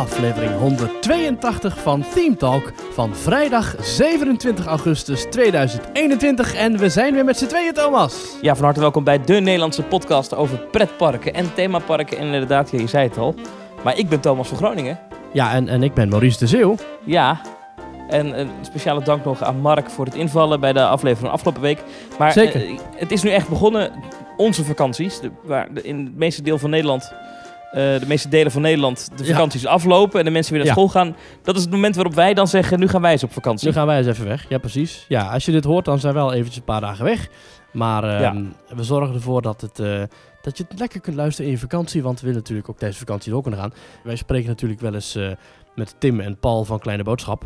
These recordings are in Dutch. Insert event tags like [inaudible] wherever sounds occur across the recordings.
aflevering 182 van Theme Talk van vrijdag 27 augustus 2021. En we zijn weer met z'n tweeën, Thomas. Ja, van harte welkom bij de Nederlandse podcast over pretparken en themaparken. En inderdaad, je zei het al. Maar ik ben Thomas van Groningen. Ja, en, en ik ben Maurice de Zeeuw. Ja, en een speciale dank nog aan Mark voor het invallen bij de aflevering van afgelopen week. Maar Zeker. eh, het is nu echt begonnen, onze vakanties. De, waar de- in het meeste deel van Nederland, de meeste delen van Nederland, de Ja. vakanties aflopen en de mensen weer naar school gaan. Dat is het moment waarop wij dan zeggen, nu gaan wij eens op vakantie. Nu gaan wij eens even weg. Ja, precies. Ja, als je dit hoort, dan zijn we wel eventjes een paar dagen weg. Maar ehm, we zorgen ervoor dat, het, eh, dat je het lekker kunt luisteren in je vakantie. Want we willen natuurlijk ook deze vakantie door kunnen gaan. Wij spreken natuurlijk wel eens eh, met Tim en Paul van Kleine Boodschap.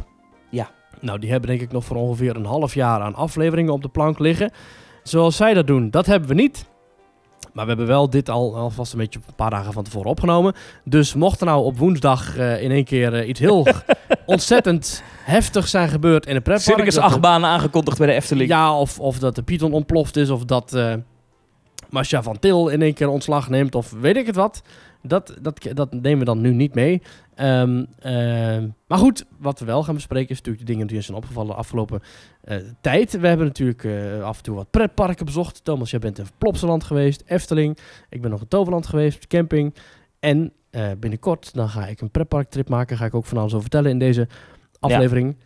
Ja. Nou, die hebben denk ik nog voor ongeveer een half jaar aan afleveringen op de plank liggen. Zoals zij dat doen, dat hebben we niet. Maar we hebben wel dit al alvast een beetje een paar dagen van tevoren opgenomen. Dus mocht er nou op woensdag eh, in één keer eh, iets heel [laughs] ontzettend heftig zijn gebeurd in een pretpark... Circus achtbanen aangekondigd bij de Efteling. ja, of, of dat de Python ontploft is, of dat eh Masha van Til in één keer ontslag neemt, of weet ik het wat. Dat, dat, dat nemen we dan nu niet mee. Ehm, ehm, maar goed, wat we wel gaan bespreken is natuurlijk de dingen die ons zijn opgevallen de afgelopen eh, tijd. We hebben natuurlijk eh, af en toe wat pretparken bezocht. Thomas, jij bent in Plopsaland geweest, Efteling. Ik ben nog in Toverland geweest, camping. En eh, binnenkort dan ga ik een pretparktrip maken. Ga ik ook van alles over vertellen in deze aflevering.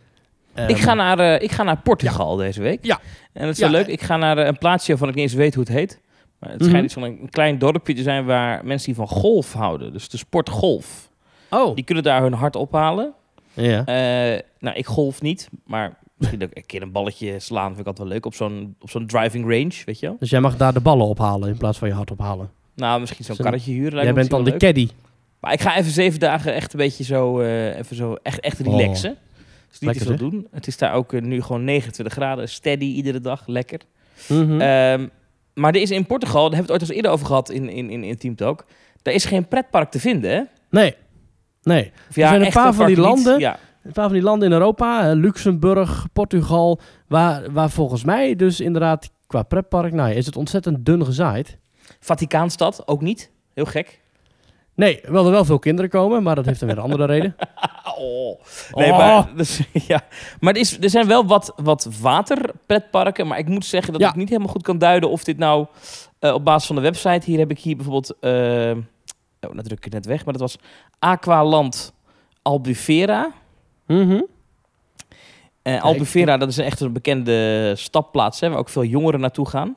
Ik Ehm, ga naar, ik ga naar Portugal deze week. Ja. En dat is wel Ja, leuk. Ik ga naar een plaatsje waarvan ik niet eens weet hoe het heet. Maar het schijnt iets van een, een klein dorpje te zijn waar mensen die van golf houden. Dus de sport golf. Oh, Die kunnen daar hun hart ophalen. ja. Eh nou, ik golf niet. Maar misschien ook een keer een balletje slaan vind ik altijd wel leuk. Op zo'n, op zo'n driving range, weet je wel. Dus jij mag daar de ballen ophalen in plaats van je hart ophalen. Nou, misschien zo'n karretje huren. lijkt jij bent dan de leuk. caddy. Maar ik ga even zeven dagen echt een beetje zo, eh, even zo echt, echt relaxen. Dus niet te Oh. Veel doen. Het is daar ook eh, nu gewoon 29 graden. Steady iedere dag. Lekker. Mhm. Ehm, maar er is in Portugal, daar hebben we het ooit al eens eerder over gehad in, in, in, in Team Talk. Daar is geen pretpark te vinden, hè? nee. Nee. Of zijn een paar van die niet. landen. Ja. Een paar van die landen in Europa, eh, Luxemburg, Portugal, waar, waar volgens mij dus inderdaad qua pretpark, nou is het ontzettend dun gezaaid. Vaticaanstad, ook niet. Heel gek. Nee, wel er wel veel kinderen komen, maar dat heeft dan weer een andere [laughs] reden. Oh. Nee, Oh. maar, dus, ja. maar er, is, er zijn wel wat, wat waterpretparken. Maar ik moet zeggen dat Ja. ik niet helemaal goed kan duiden of dit nou eh, op basis van de website. Hier heb ik hier bijvoorbeeld. eh oh, dat druk ik het net weg. Maar dat was Aqualand Albufera. Mhm. Eh Albufera, dat is een echt een bekende stapplaats, hè, waar ook veel jongeren naartoe gaan.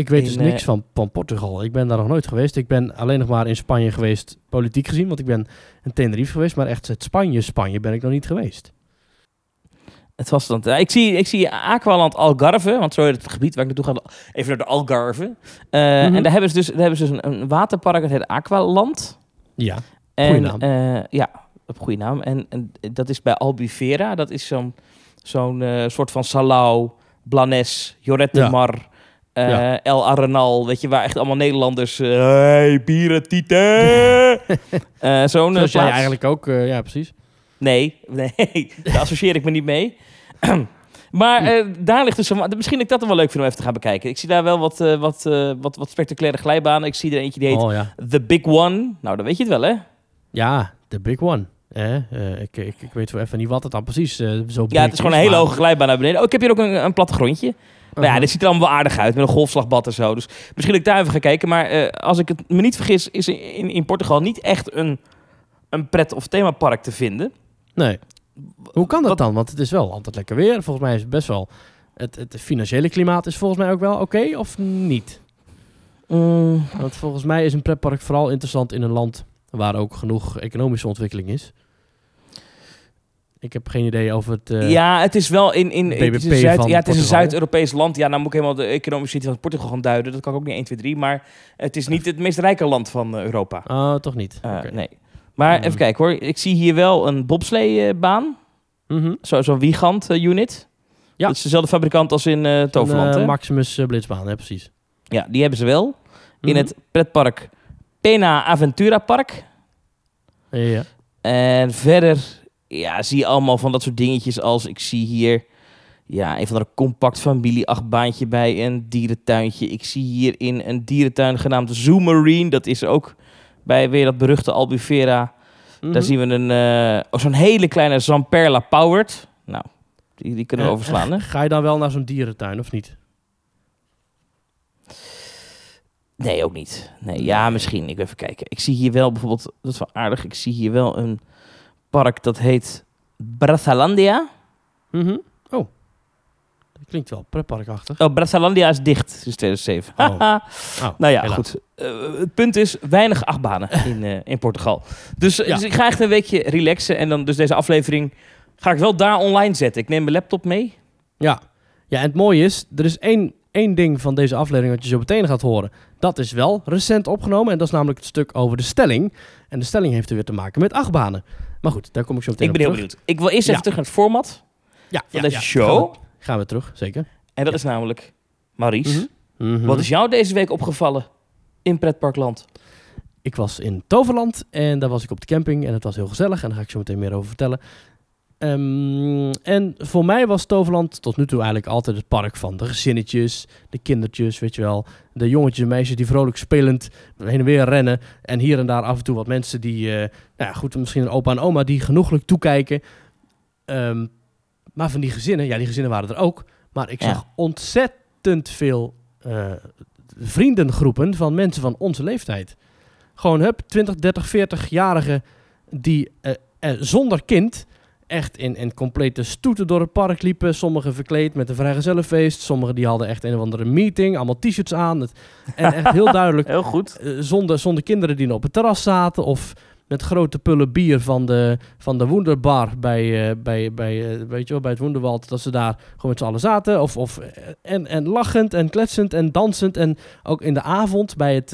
Ik weet In, dus eh, niks van, van Portugal. Ik ben daar nog nooit geweest. Ik ben alleen nog maar in Spanje geweest, politiek gezien, want ik ben in Tenerife geweest, maar echt het Spanje, Spanje ben ik nog niet geweest. Het was dan, ik, zie, ik zie Aqualand Algarve, want zo heet het gebied waar ik naartoe ga. Even naar de Algarve. Eh, Mhm. En daar hebben ze dus, daar hebben ze dus een, een waterpark, dat heet Aqualand. Ja. En, naam. eh, ja, op goede naam. En, en dat is bij Albufera. Dat is zo'n zo'n eh, soort van Salau, Blanes, de Ja. Mar, eh, Ja. El Arenal. Weet je, waar echt allemaal Nederlanders... hey, bieren, tieten! [laughs] Eh, Zo'n Zoals jij eigenlijk ook, ja precies. Nee, [laughs] nee, daar associeer ik me niet mee. [clears throat] maar eh, daar ligt dus... een- Misschien dat ik dat dan wel leuk vind om even te gaan bekijken. Ik zie daar wel wat, wat, wat, wat spectaculaire glijbanen. Ik zie er eentje die heet Oh ja. The Big One. Nou, dan weet je het wel, hè? Ja, de big one. Eh, ik, ik, ik weet wel even niet wat het dan precies eh, zo Ja, het is gewoon een hele hoge glijbaan naar beneden. Oh, ik heb hier ook een, een plattegrondje. Nou ja, Uh-huh. dit ziet er allemaal wel aardig uit met een golfslagbad en zo. Dus misschien dat ik daar even ga kijken. Maar eh, als ik het me niet vergis, is in, in Portugal niet echt een, een pret- of themapark te vinden. Nee. Hoe kan dat Wat- dan? Want het is wel altijd lekker weer. Volgens mij is het best wel... Het, het financiële klimaat is volgens mij ook wel oké, of niet? Mm, Want volgens mij is een pretpark vooral interessant in een land waar ook genoeg economische ontwikkeling is. Ik heb geen idee over het... eh, ja, het is wel in, in het is een Zuid, ja, het is een. Zuid-Europees land. Ja, nou moet ik helemaal de economische situatie van Portugal gaan duiden. Dat kan ik ook niet 1, 2, 3. Maar het is niet het meest rijke land van eh, Europa. Oh, toch niet? Eh. Nee. Maar Hmm. even kijken hoor. Ik zie hier wel een bobsleebaan. Mhm. Zo- Zo'n Wiegand eh, unit. Ja. Dat is dezelfde fabrikant als in eh Toverland. Een, hè? Maximus Blitzbaan, ja precies. Ja, die hebben ze wel. In Mhm. het pretpark Pena Aventura Park. Ja. En verder ja, zie je allemaal van dat soort dingetjes als ik zie hier ja, een van de compact familie achtbaantje bij een dierentuintje. Ik zie hier in een dierentuin genaamd Zoo Marine. Dat is ook bij weer dat beruchte Albufera. Mhm. Daar zien we een, oh, zo'n hele kleine Zamperla Powered. Nou, die, die kunnen we Eh, overslaan, hè? Ga je dan wel naar zo'n dierentuin of niet? Nee, ook niet. Nee, ja, misschien. Ik wil even kijken. Ik zie hier wel bijvoorbeeld, dat is wel aardig, ik zie hier wel een park dat heet Brazzalandia. Mhm. Oh. Dat klinkt wel pretparkachtig. Oh, Brazzalandia is dicht sinds 2007. Oh. [laughs] Oh, nou ja, goed. Eh, het punt is, weinig achtbanen [laughs] in, eh, in Portugal. Dus, Ja. dus ik ga echt een weekje relaxen en dan dus deze aflevering ga ik wel daar online zetten. Ik neem mijn laptop mee. Ja. ja, en het mooie is, er is één, één ding van deze aflevering wat je zo meteen gaat horen. Dat is wel recent opgenomen en dat is namelijk het stuk over de stelling. En de stelling heeft er weer te maken met achtbanen. Maar goed, daar kom ik zo meteen Ik ben op heel terug. benieuwd. Ik wil eerst even Ja. terug naar het format Ja, van ja, deze ja. show. Gaan we, gaan we terug, zeker. En dat is namelijk, Maurice, Mhm. Mhm. wat is jou deze week opgevallen in Pretparkland? Ik was in Toverland en daar was ik op de camping en het was heel gezellig. En daar ga ik zo meteen meer over vertellen. Ehm, en voor mij was Toverland tot nu toe eigenlijk altijd het park van de gezinnetjes, de kindertjes, weet je wel. De jongetjes en meisjes die vrolijk spelend heen en weer rennen. En hier en daar af en toe wat mensen die, eh, nou ja, goed, misschien een opa en oma die genoeglijk toekijken. Ehm, maar van die gezinnen, ja, die gezinnen waren er ook. Maar ik Ja. zag ontzettend veel eh, vriendengroepen van mensen van onze leeftijd. Gewoon, hup, 20, 30, 40-jarigen die eh, zonder kind echt in, in complete stoeten door het park liepen. Sommigen verkleed met een vrijgezellenfeest. Sommigen die hadden echt een of andere meeting, allemaal t-shirts aan. Het, en echt heel [laughs] duidelijk Heel goed. eh, zonder, zonder kinderen die op het terras zaten. Of met grote pullen bier van de, van de Wonderbar bij, eh, bij, bij, eh, weet je wel, bij het Wonderwald. Dat ze daar gewoon met z'n allen zaten. Of, of, en, en lachend en kletsend en dansend. En ook in de avond bij het...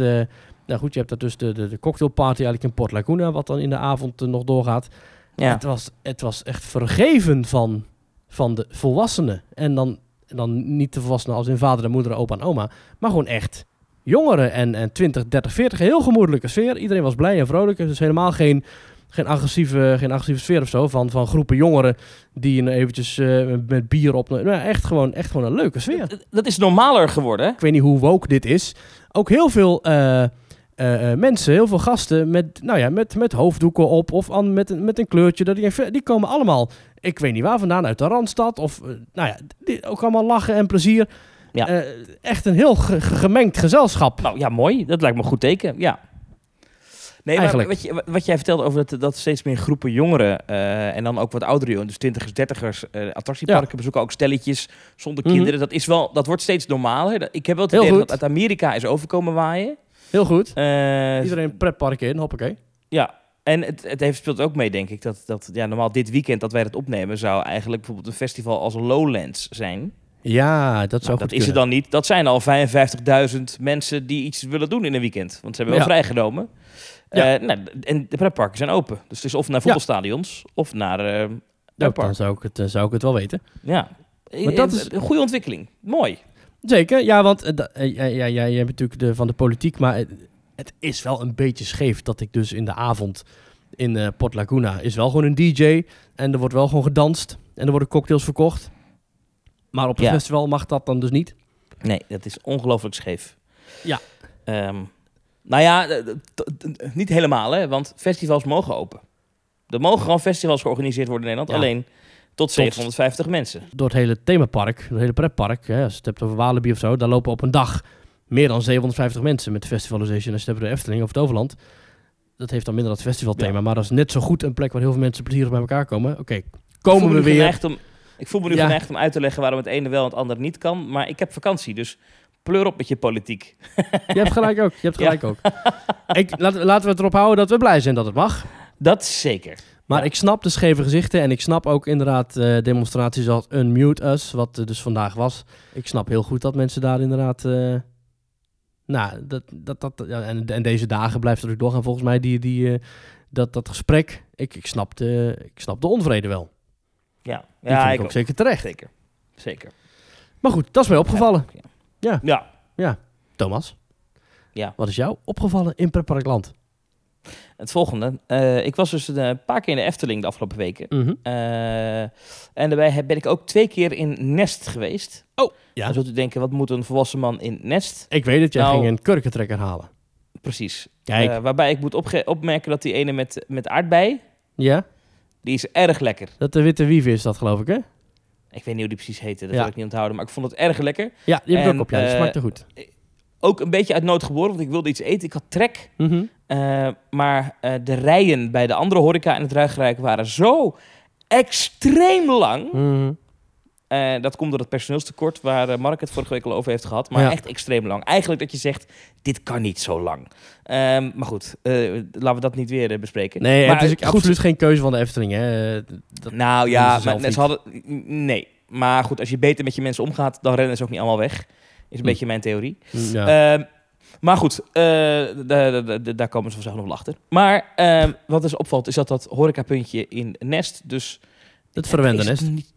nou goed, je hebt dat dus de, de, de cocktailparty eigenlijk in Port Laguna. Wat dan in de avond nog doorgaat. Ja. Het, was, het was echt vergeven van, van de volwassenen. En dan, dan niet de volwassenen als in vader en moeder, opa en oma. Maar gewoon echt jongeren en, en 20, 30, 40. Heel gemoedelijke sfeer. Iedereen was blij en vrolijk. Dus helemaal geen, geen, agressieve, geen agressieve sfeer of zo. Van, van groepen jongeren die een eventjes eh, met bier op... Nou, echt, gewoon, echt gewoon een leuke sfeer. Dat is normaler geworden, hè? Ik weet niet hoe woke dit is. Ook heel veel eh, eh, eh, mensen, heel veel gasten met, nou ja, met, met hoofddoeken op of an, met, een- met een kleurtje. Dat die komen allemaal, ik weet niet waar vandaan, uit de Randstad. Of, eh, nou ja, die, ook allemaal lachen en plezier. Ja. Echt een heel ge- ge- gemengd gezelschap. Nou ja, mooi. Dat lijkt me een goed teken. Ja. Nee, maar Eigenlijk. wat, je, wat jij vertelde over dat, dat steeds meer groepen jongeren en dan ook wat oudere jongeren, dus twintigers, dertigers, eh attractieparken bezoeken, ook stelletjes zonder Mhm. kinderen. Dat is wel, dat wordt steeds normaler. Ik heb wel het idee dat uit Amerika is overkomen waaien. Heel goed. Eh, Iedereen pretparken in, hoppakee. Ja, en het, het heeft, speelt ook mee, denk ik, dat, dat ja, normaal dit weekend dat wij het opnemen, zou eigenlijk bijvoorbeeld een festival als Lowlands zijn. Ja, dat zou Nou, dat is het kunnen. dan niet. Dat zijn al 55.000 mensen die iets willen doen in een weekend. Want ze hebben wel Ja. vrijgenomen. Ja. Eh, nou, en de pretparken zijn open. Dus het is of naar voetbalstadions of naar pretpark. dan zou ik, het, zou ik het wel weten. Ja. Maar dat is- een goede ontwikkeling. Mooi. Zeker, ja, want eh, eh, ja, ja, ja, je hebt natuurlijk de, van de politiek, maar het, is wel een beetje scheef dat ik dus in de avond in eh, Port Laguna is wel gewoon een DJ en er wordt wel gewoon gedanst en er worden cocktails verkocht. Maar op het Ja. festival mag dat dan dus niet. Nee, dat is ongelooflijk scheef. Ja. Ehm, nou ja, niet helemaal, hè, want festivals mogen open. Er mogen gewoon festivals georganiseerd worden in Nederland, Ja. alleen tot 750 mensen. Door het hele themapark, door het hele pretpark, hè, als je het hebt over Walibi of zo, daar lopen op een dag meer dan 750 mensen met Festivalization. Als je het hebt de Efteling of het Overland. Dat heeft dan minder dat festivalthema, Ja. maar dat is net zo goed een plek waar heel veel mensen plezierig bij elkaar komen. Oké, komen we weer. Om, ik voel me nu Ja. geneigd om uit te leggen waarom het ene wel en het andere niet kan. Maar ik heb vakantie, dus pleur op met je politiek. [laughs] Je hebt gelijk ook. Je hebt Ja. gelijk ook. Ik, laten, laten we het erop houden dat we blij zijn dat het mag. Dat zeker. Maar Ja. ik snap de scheve gezichten en ik snap ook inderdaad eh, demonstraties als Unmute Us, wat er dus vandaag was. Ik snap heel goed dat mensen daar inderdaad... eh, nou, dat, dat, dat, ja, en, en deze dagen blijft er ook doorgaan volgens mij, die, die, eh, dat, dat gesprek. Ik, ik, snap de, ik snap de onvrede wel. Ja, Die ja vind ik ik ook ook. zeker terecht. Zeker. Zeker. Maar goed, dat is mij opgevallen. Ja. ja. Thomas, Ja. wat is jou opgevallen in Pretparkland? Het volgende. Eh, ik was dus een paar keer in de Efteling de afgelopen weken. Mhm. Eh, en daarbij ben ik ook twee keer in Nest geweest. Oh, ja. Dan zult u denken, wat moet een volwassen man in Nest? Ik weet het, jij Nou- ging een kurkentrekker halen. precies. Kijk, Eh, waarbij ik moet opmerken dat die ene met, met aardbei, ja. die is erg lekker. Dat de witte wieve is dat, geloof ik, hè? Ik weet niet hoe die precies heette, dat Ja. heb ik niet onthouden. Maar ik vond het erg lekker. Ja, die heb ik En, ook op. Ja, die eh, smaakt er goed. Ook een beetje uit nood geboren, want ik wilde iets eten. Ik had trek. Mhm. Eh, maar eh, de rijen bij de andere horeca in het Ruigrijk waren zo extreem lang. Mhm. Eh, dat komt door het personeelstekort waar Mark het vorige week al over heeft gehad. Maar Ja. echt extreem lang. Eigenlijk dat je zegt, dit kan niet zo lang. Ehm, maar goed, laten we dat niet weer bespreken. Nee, maar, het is goed, absoluut geen keuze van de Efteling, hè? Dat, Nou ja, ze maar, ze hadden... Nee, maar goed, als je beter met je mensen omgaat, dan rennen ze ook niet allemaal weg. Is een beetje mijn theorie. ja. Ehm, maar goed, eh, da- da- da- da- daar komen ze vanzelf nog wel achter. Maar ehm, wat dus opvalt, is dat dat horecapuntje in Nest dus... het verwende nest. niet-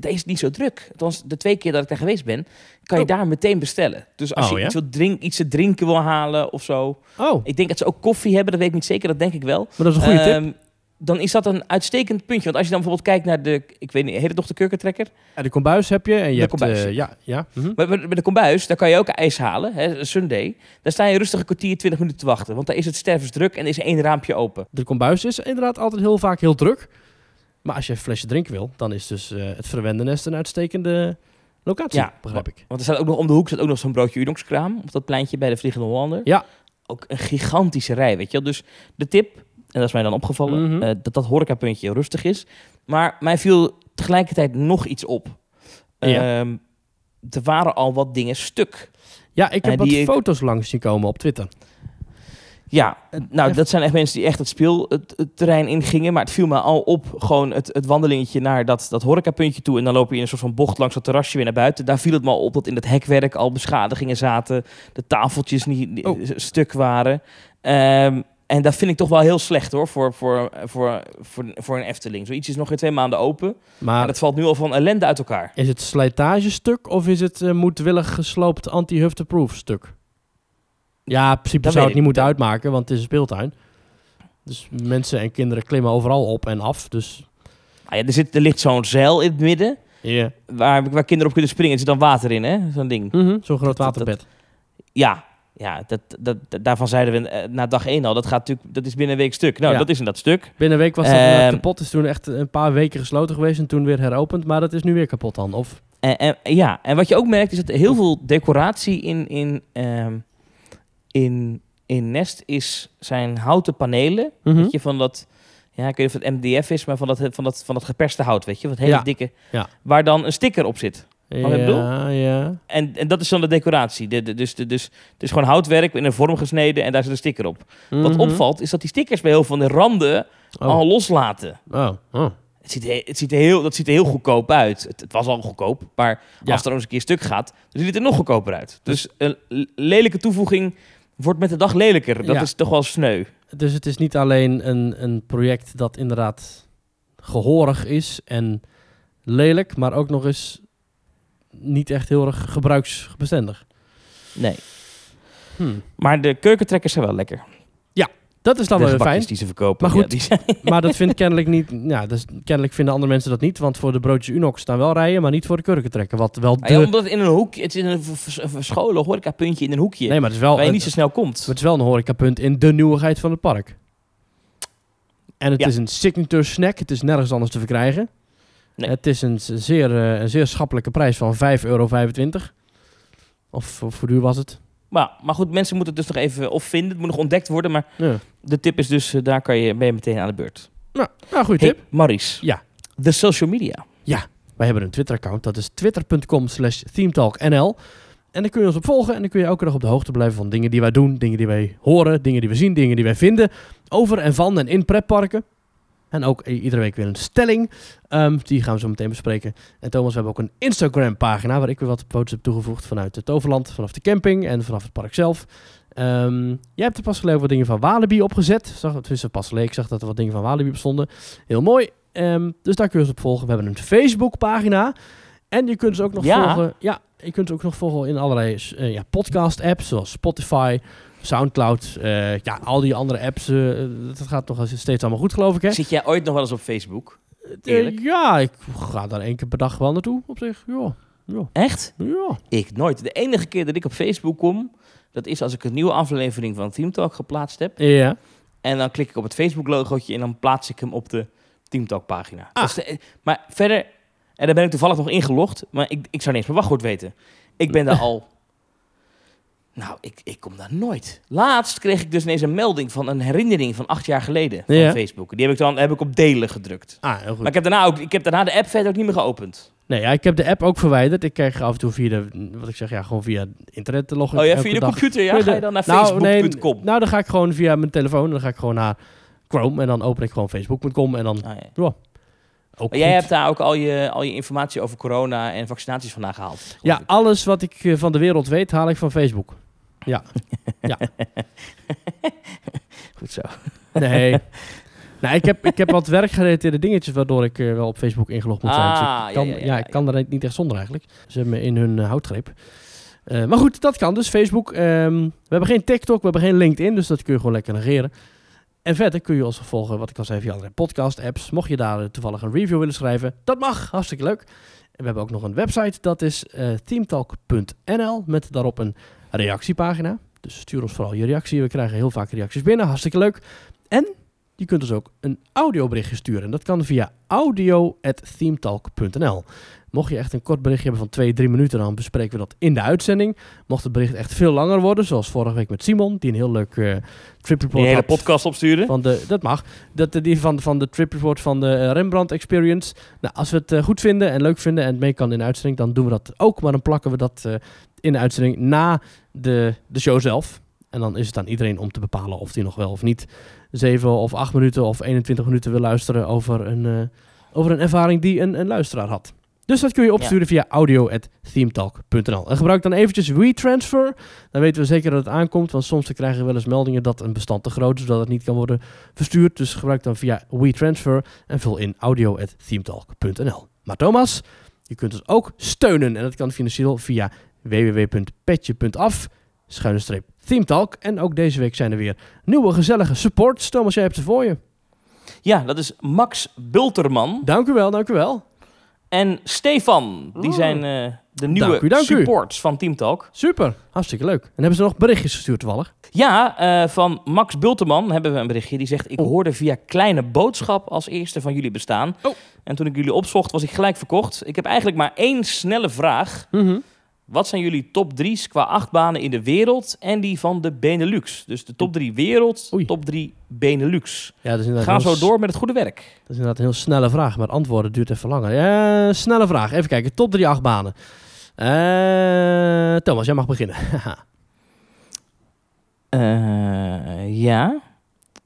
is niet zo druk. Althans, de twee keer dat ik daar geweest ben, kan je Oh. daar meteen bestellen. Dus als Oh, je ja? iets, wil drink, iets te drinken wil halen of zo. Oh, Ik denk dat ze ook koffie hebben, dat weet ik niet zeker, dat denk ik wel. maar dat is een goede tip. Dan is dat een uitstekend puntje. Want als je dan bijvoorbeeld kijkt naar de, ik weet niet, nog de kurkentrekker? Ja, de kombuis heb je en je de hebt... kombuis. eh, ja, ja. mhm. Bij bij de kombuis, daar kan je ook ijs halen, hè, Sunday. Daar sta je rustig een kwartier, 20 minuten te wachten. Want daar is het stervensdruk en is één raampje open. De kombuis is inderdaad altijd heel vaak heel druk. Maar als je een flesje drinken wil, dan is dus eh, het verwende nest een uitstekende locatie, Ja, begrijp ik. Want er staat ook nog om de hoek staat ook nog zo'n broodje Unox-kraam. Op dat pleintje bij de Vliegende Hollander. Ja. Ook een gigantische rij, weet je wel. Dus de tip, en dat is mij dan opgevallen, eh, dat dat horecapuntje rustig is. Maar mij viel tegelijkertijd nog iets op. Ja. Ehm, er waren al wat dingen stuk. Ja, ik heb Eh, wat ik- foto's langs zien komen op Twitter. Ja, nou, dat zijn echt mensen die echt het speelterrein ingingen. Maar het viel me al op, gewoon het, het wandelingetje naar dat, dat horecapuntje toe. En dan loop je in een soort van bocht langs dat terrasje weer naar buiten. Daar viel het me al op dat in het hekwerk al beschadigingen zaten. De tafeltjes niet Oh. stuk waren. Ehm, en dat vind ik toch wel heel slecht hoor, voor, voor, voor, voor, voor een Efteling. Zoiets is nog geen twee maanden open. Maar dat valt nu al van ellende uit elkaar. is het slijtagestuk of is het eh, moedwillig gesloopt anti-hufteproof stuk? Ja, in principe Dat zou het niet moeten uitmaken, want het is een speeltuin. Dus mensen en kinderen klimmen overal op en af. Dus Nou ja, er, zit, er ligt zo'n zeil in het midden. Waar, waar kinderen op kunnen springen. Er zit dan water in, hè? Zo'n ding. Mhm, zo'n groot Dat- dat- waterbed. Ja, ja dat, dat, daarvan zeiden we eh, na dag één al, dat, gaat natuurlijk, dat is binnen een week stuk. Nou, Ja. dat is in dat stuk. Binnen een week was dat inderdaad Ehm, kapot. is toen echt een paar weken gesloten geweest en toen weer heropend. Maar dat is nu weer kapot dan. Of, En, en, ja, en wat je ook merkt is dat heel veel decoratie in, in, ehm, in, in Nest is, zijn houten panelen. Mhm. Weet je, van dat, ja, ik weet niet of het MDF is, maar van dat, van dat, van dat geperste hout, weet je, wat hele Ja. dikke, Ja. waar dan een sticker op zit. Bedoel? ja, ja. En, en dat is dan de decoratie. De, de, dus, de, dus het is gewoon houtwerk in een vorm gesneden en daar zit een sticker op. Wat Mhm. opvalt is dat die stickers bij heel veel van de randen Oh. al loslaten. Oh. oh. Het ziet, he- het ziet er heel, dat ziet er heel goedkoop uit. Het, het was al goedkoop, maar Ja. als het er eens een keer stuk gaat, dan ziet het er nog goedkoper uit. Dus een l- lelijke toevoeging wordt met de dag lelijker. Dat Ja. is toch wel sneu. Dus het is niet alleen een, een project dat inderdaad gehoorig is en lelijk, maar ook nog eens niet echt heel erg gebruiksbestendig. Nee. Hmm. Maar de keukentrekkers zijn wel lekker. Dat is dan de wel fijn. die ze verkopen. Maar goed, ja, die [laughs] Maar dat vindt kennelijk niet. Ja, dus kennelijk vinden andere mensen dat niet. Want voor de broodjes Unox staan wel rijen, maar niet voor de kurkentrekken. Wat wel Ah ja, omdat het in een hoekje, het is een verscholen horecapuntje in een hoekje, Nee, maar het is wel. waar je een- niet zo snel komt. Het is wel een horecapunt in de nieuwigheid van het park. En het Ja. is een signature snack. Het is nergens anders te verkrijgen. Nee. Het is een zeer, eh, een zeer schappelijke prijs van 5,25 euro. Of, of hoe duur was het? Maar, maar goed, mensen moeten het dus nog even of vinden. Het moet nog ontdekt worden. Maar Ja. de tip is dus, eh, daar kan je, ben je meteen aan de beurt. Nou, nou goede Hey, tip. Maurice. Ja. De social media. Wij hebben een Twitter-account. Dat is twitter.com slash themetalknl. En dan kun je ons op volgen. En dan kun je elke dag op de hoogte blijven van dingen die wij doen. Dingen die wij horen. Dingen die we zien. Dingen die wij vinden. Over en van en in pretparken. En ook iedere week weer een stelling. Ehm, die gaan we zo meteen bespreken. En Thomas, we hebben ook een Instagram-pagina... waar ik weer wat foto's heb toegevoegd vanuit het Toverland. Vanaf de camping en vanaf het park zelf. Ehm, jij hebt er pas geleden wat dingen van Walibi opgezet. Zag, tenminste, pas geleden. Ik zag dat er wat dingen van Walibi op stonden. Heel mooi. Ehm, dus daar kun je ons op volgen. We hebben een Facebook-pagina. En je kunt ze ook nog Ja. volgen. Ja, je kunt ze ook nog volgen in allerlei eh, ja, podcast-apps, zoals Spotify, Soundcloud. eh, ja, al die andere apps. eh, dat gaat eens steeds allemaal goed, geloof ik. Hè? Zit jij ooit nog wel eens op Facebook? Eh, ja, ik ga daar één keer per dag wel naartoe, op zich. Ja, ja, Echt? ja. Ik nooit. De enige keer dat ik op Facebook kom, Dat is als ik een nieuwe aflevering van Team Talk geplaatst heb. Ja. En dan klik ik op het Facebook-logootje en dan plaats ik hem op de Team Talk pagina. Ah. De- maar verder, en daar ben ik toevallig nog ingelogd, maar ik, ik zou niet eens mijn wachtwoord weten. Ik ben daar [laughs] al... Nou, ik, ik kom daar nooit. Laatst kreeg ik dus ineens een melding van een herinnering van acht jaar geleden van Ja. Facebook. Die heb ik dan heb ik op delen gedrukt. Ah, heel goed. Maar ik heb daarna ook, ik heb daarna de app verder ook niet meer geopend. Nee, ja, ik heb de app ook verwijderd. Ik krijg af en toe via de, wat ik zeg, ja, gewoon via internet te loggen. Oh ja, via de dag. computer, ja? Ga je dan naar Nou, nee, facebook.com? nou, dan ga ik gewoon via mijn telefoon. Dan ga ik gewoon naar Chrome en dan open ik gewoon facebook.com en dan Ah, ja. ook Maar jij goed. hebt daar ook al je, al je informatie over corona en vaccinaties vandaan gehaald. Ja, ik. alles wat ik eh, van de wereld weet, haal ik van Facebook. [laughs] Goed zo. Nee. [laughs] nou, ik heb, ik heb wat werkgerelateerde dingetjes waardoor ik eh, wel op Facebook ingelogd moet zijn. Dus Ah, ik kan, ja, ja, ja, ja, ik kan er niet echt zonder eigenlijk. Ze hebben me in hun eh, houtgreep. Eh, maar goed, dat kan dus. Facebook. Ehm, we hebben geen TikTok, we hebben geen LinkedIn, dus dat kun je gewoon lekker negeren. En verder kun je ons volgen, wat ik al zei, via allerlei podcast-apps. Mocht je daar toevallig een review willen schrijven, dat mag. Hartstikke leuk. En we hebben ook nog een website, dat is teamtalk.nl, met daarop een reactiepagina. Dus stuur ons vooral je reactie. We krijgen heel vaak reacties binnen, hartstikke leuk. En je kunt ons ook een audioberichtje sturen. Dat kan via audio.themetalk.nl. Mocht je echt een kort berichtje hebben van 2, 3 minuten, dan bespreken we dat in de uitzending. Mocht het bericht echt veel langer worden, zoals vorige week met Simon, die een heel leuk eh trip report Die hele podcast opsturen. van de, dat mag. Dat, die van, van de trip report van de eh, Rembrandt Experience. Nou, als we het eh, goed vinden en leuk vinden en het mee kan in de uitzending, dan doen we dat ook. Maar dan plakken we dat eh, in de uitzending na de, de show zelf. En dan is het aan iedereen om te bepalen of hij nog wel of niet 7 of 8 minuten of 21 minuten wil luisteren over een, eh, over een ervaring die een, een luisteraar had. Dus dat kun je opsturen via audio.themetalk.nl. En gebruik dan eventjes WeTransfer. Dan weten we zeker dat het aankomt. Want soms krijgen we wel eens meldingen dat een bestand te groot is, zodat het niet kan worden verstuurd. Dus gebruik dan via WeTransfer en vul in audio.themetalk.nl. Maar Thomas, je kunt ons ook steunen. En dat kan financieel via www.petje.af schuine streep Themetalk. En ook deze week zijn er weer nieuwe gezellige supports. Thomas, jij hebt ze voor je. Ja, dat is Max Bulterman Dank u wel, dank u wel. en Stefan. Die zijn eh, de nieuwe u, dank u. supports van Team Talk. Super, hartstikke leuk. En hebben ze nog berichtjes gestuurd toevallig? Ja, eh, van Max Bulterman hebben we een berichtje. Die zegt, ik Oh. hoorde via Kleine Boodschap als eerste van jullie bestaan. Oh. En toen ik jullie opzocht, was ik gelijk verkocht. Ik heb eigenlijk maar één snelle vraag. Wat zijn jullie top 3's qua achtbanen in de wereld en die van de Benelux? Dus de top 3 wereld, Oei. top 3 Benelux. Ja, dat is inderdaad Ga zo door met het goede werk. Dat is inderdaad een heel snelle vraag, maar antwoorden duurt even langer. Ja, snelle vraag. Even kijken. Top 3 achtbanen. Eh Thomas, jij mag beginnen. [laughs] Eh, ja.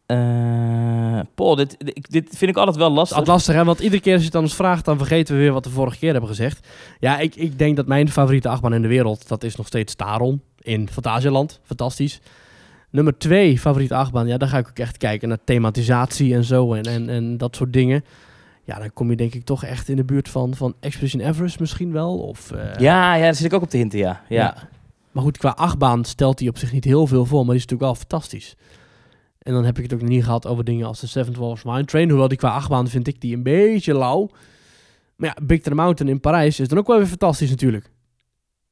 Eh, Paul, dit, dit, vind ik altijd wel lastig. altijd lastig, hè? Want iedere keer als je het aan ons vraagt, dan vergeten we weer wat we vorige keer hebben gezegd. Ja, ik, ik denk dat mijn favoriete achtbaan in de wereld, dat is nog steeds Taron in Fantasialand. Fantastisch. Nummer twee favoriete achtbaan, ja, daar ga ik ook echt kijken naar thematisatie en zo en, en, en dat soort dingen. Ja, dan kom je denk ik toch echt in de buurt van, van Expedition Everest misschien wel. Of, eh, Ja, ja, daar zit ik ook op de hinten, ja. ja. Maar goed, qua achtbaan stelt hij op zich niet heel veel voor, maar die is natuurlijk wel fantastisch. En dan heb ik het ook niet gehad over dingen als de Seven Dwarfs Mine Train. Hoewel die qua achtbaan vind ik die een beetje lauw. Maar ja, Big Thunder Mountain in Parijs is dan ook wel weer fantastisch natuurlijk.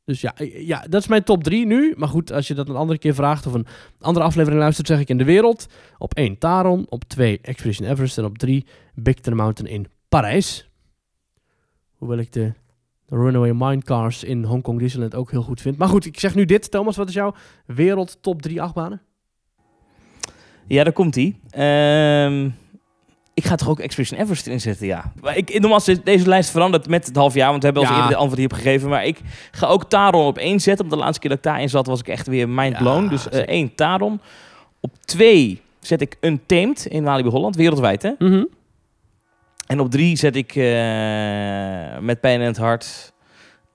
Dus ja, eh, ja, dat is mijn top 3 nu. Maar goed, als je dat een andere keer vraagt of een andere aflevering luistert, zeg ik in de wereld. Op 1 Taron, op 2 Expedition Everest en op 3 Big Thunder Mountain in Parijs. Hoewel ik de de Runaway Minecars in Hongkong Disneyland ook heel goed vind. Maar goed, ik zeg nu dit. Thomas, wat is jouw wereld top 3 achtbanen? Ja, daar komt hij. ik ga toch ook Expedition Everest inzetten, ja. Maar ik, normaal is deze lijst veranderd met het half jaar, want we hebben al Ja. eerder de antwoord hierop gegeven. Maar ik ga ook Taron op één zetten. Op de laatste keer dat ik daarin zat, was ik echt weer mind blown. Ja, dus eh, één Taron. Op twee zet ik Untamed in Walibi Holland, wereldwijd hè. En op drie zet ik eh, met pijn in het hart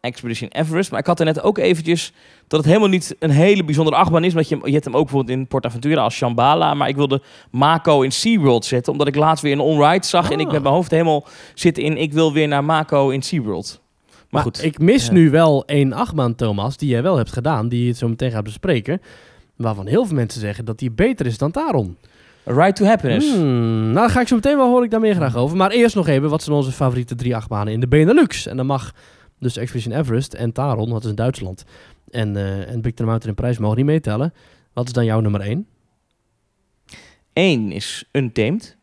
Expedition Everest. Maar ik had er net ook eventjes dat het helemaal niet een hele bijzondere achtbaan is. Want je, je hebt hem ook bijvoorbeeld in PortAventura als Shambhala. Maar ik wilde Mako in SeaWorld zetten. Omdat ik laatst weer een on-ride zag. En ik Ah. met mijn hoofd helemaal zit in... Ik wil weer naar Mako in SeaWorld. Maar, Maar goed. ik mis Ja. nu wel één achtbaan, Thomas, die jij wel hebt gedaan, die je het zo meteen gaat bespreken. Waarvan heel veel mensen zeggen dat die beter is dan Taron. Ride to Happiness. Hmm, nou, daar ga ik zo meteen wel, hoor ik daar meer graag over. Maar eerst nog even, wat zijn onze favoriete drie achtbanen in de Benelux? En dan mag dus Expedition Everest en Taron, dat is in Duitsland, En, eh en Big Thunder Mountain en Prijs mogen niet meetellen. Wat is dan jouw nummer 1? Eén is Untamed.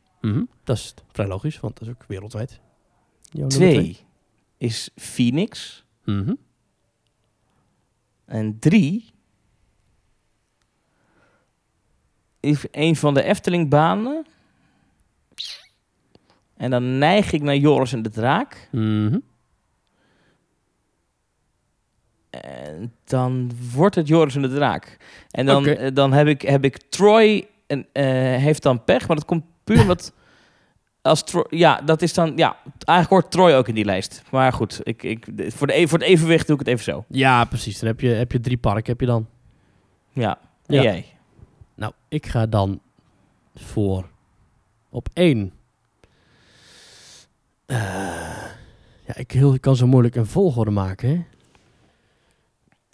Dat is vrij logisch, want dat is ook wereldwijd. Jouw nummer Twee is Phoenix. Mhm. En drie is een van de Efteling-banen. En dan neig ik naar Joris en de Draak. Mhm. En dan wordt het Joris en de Draak. En dan, eh, dan heb, ik, heb ik Troy en, eh, heeft dan pech, maar dat komt puur omdat... Als ja, dat is dan... Ja, eigenlijk hoort Troy ook in die lijst. Maar goed, ik, ik, voor, de, e- voor het evenwicht doe ik het even zo. Ja, precies. Dan heb je, heb je drie parken heb je dan. Ja. Jij? Nou, ik ga dan voor op één. Eh, ja, ik, heel, ik kan zo moeilijk een volgorde maken. Hè?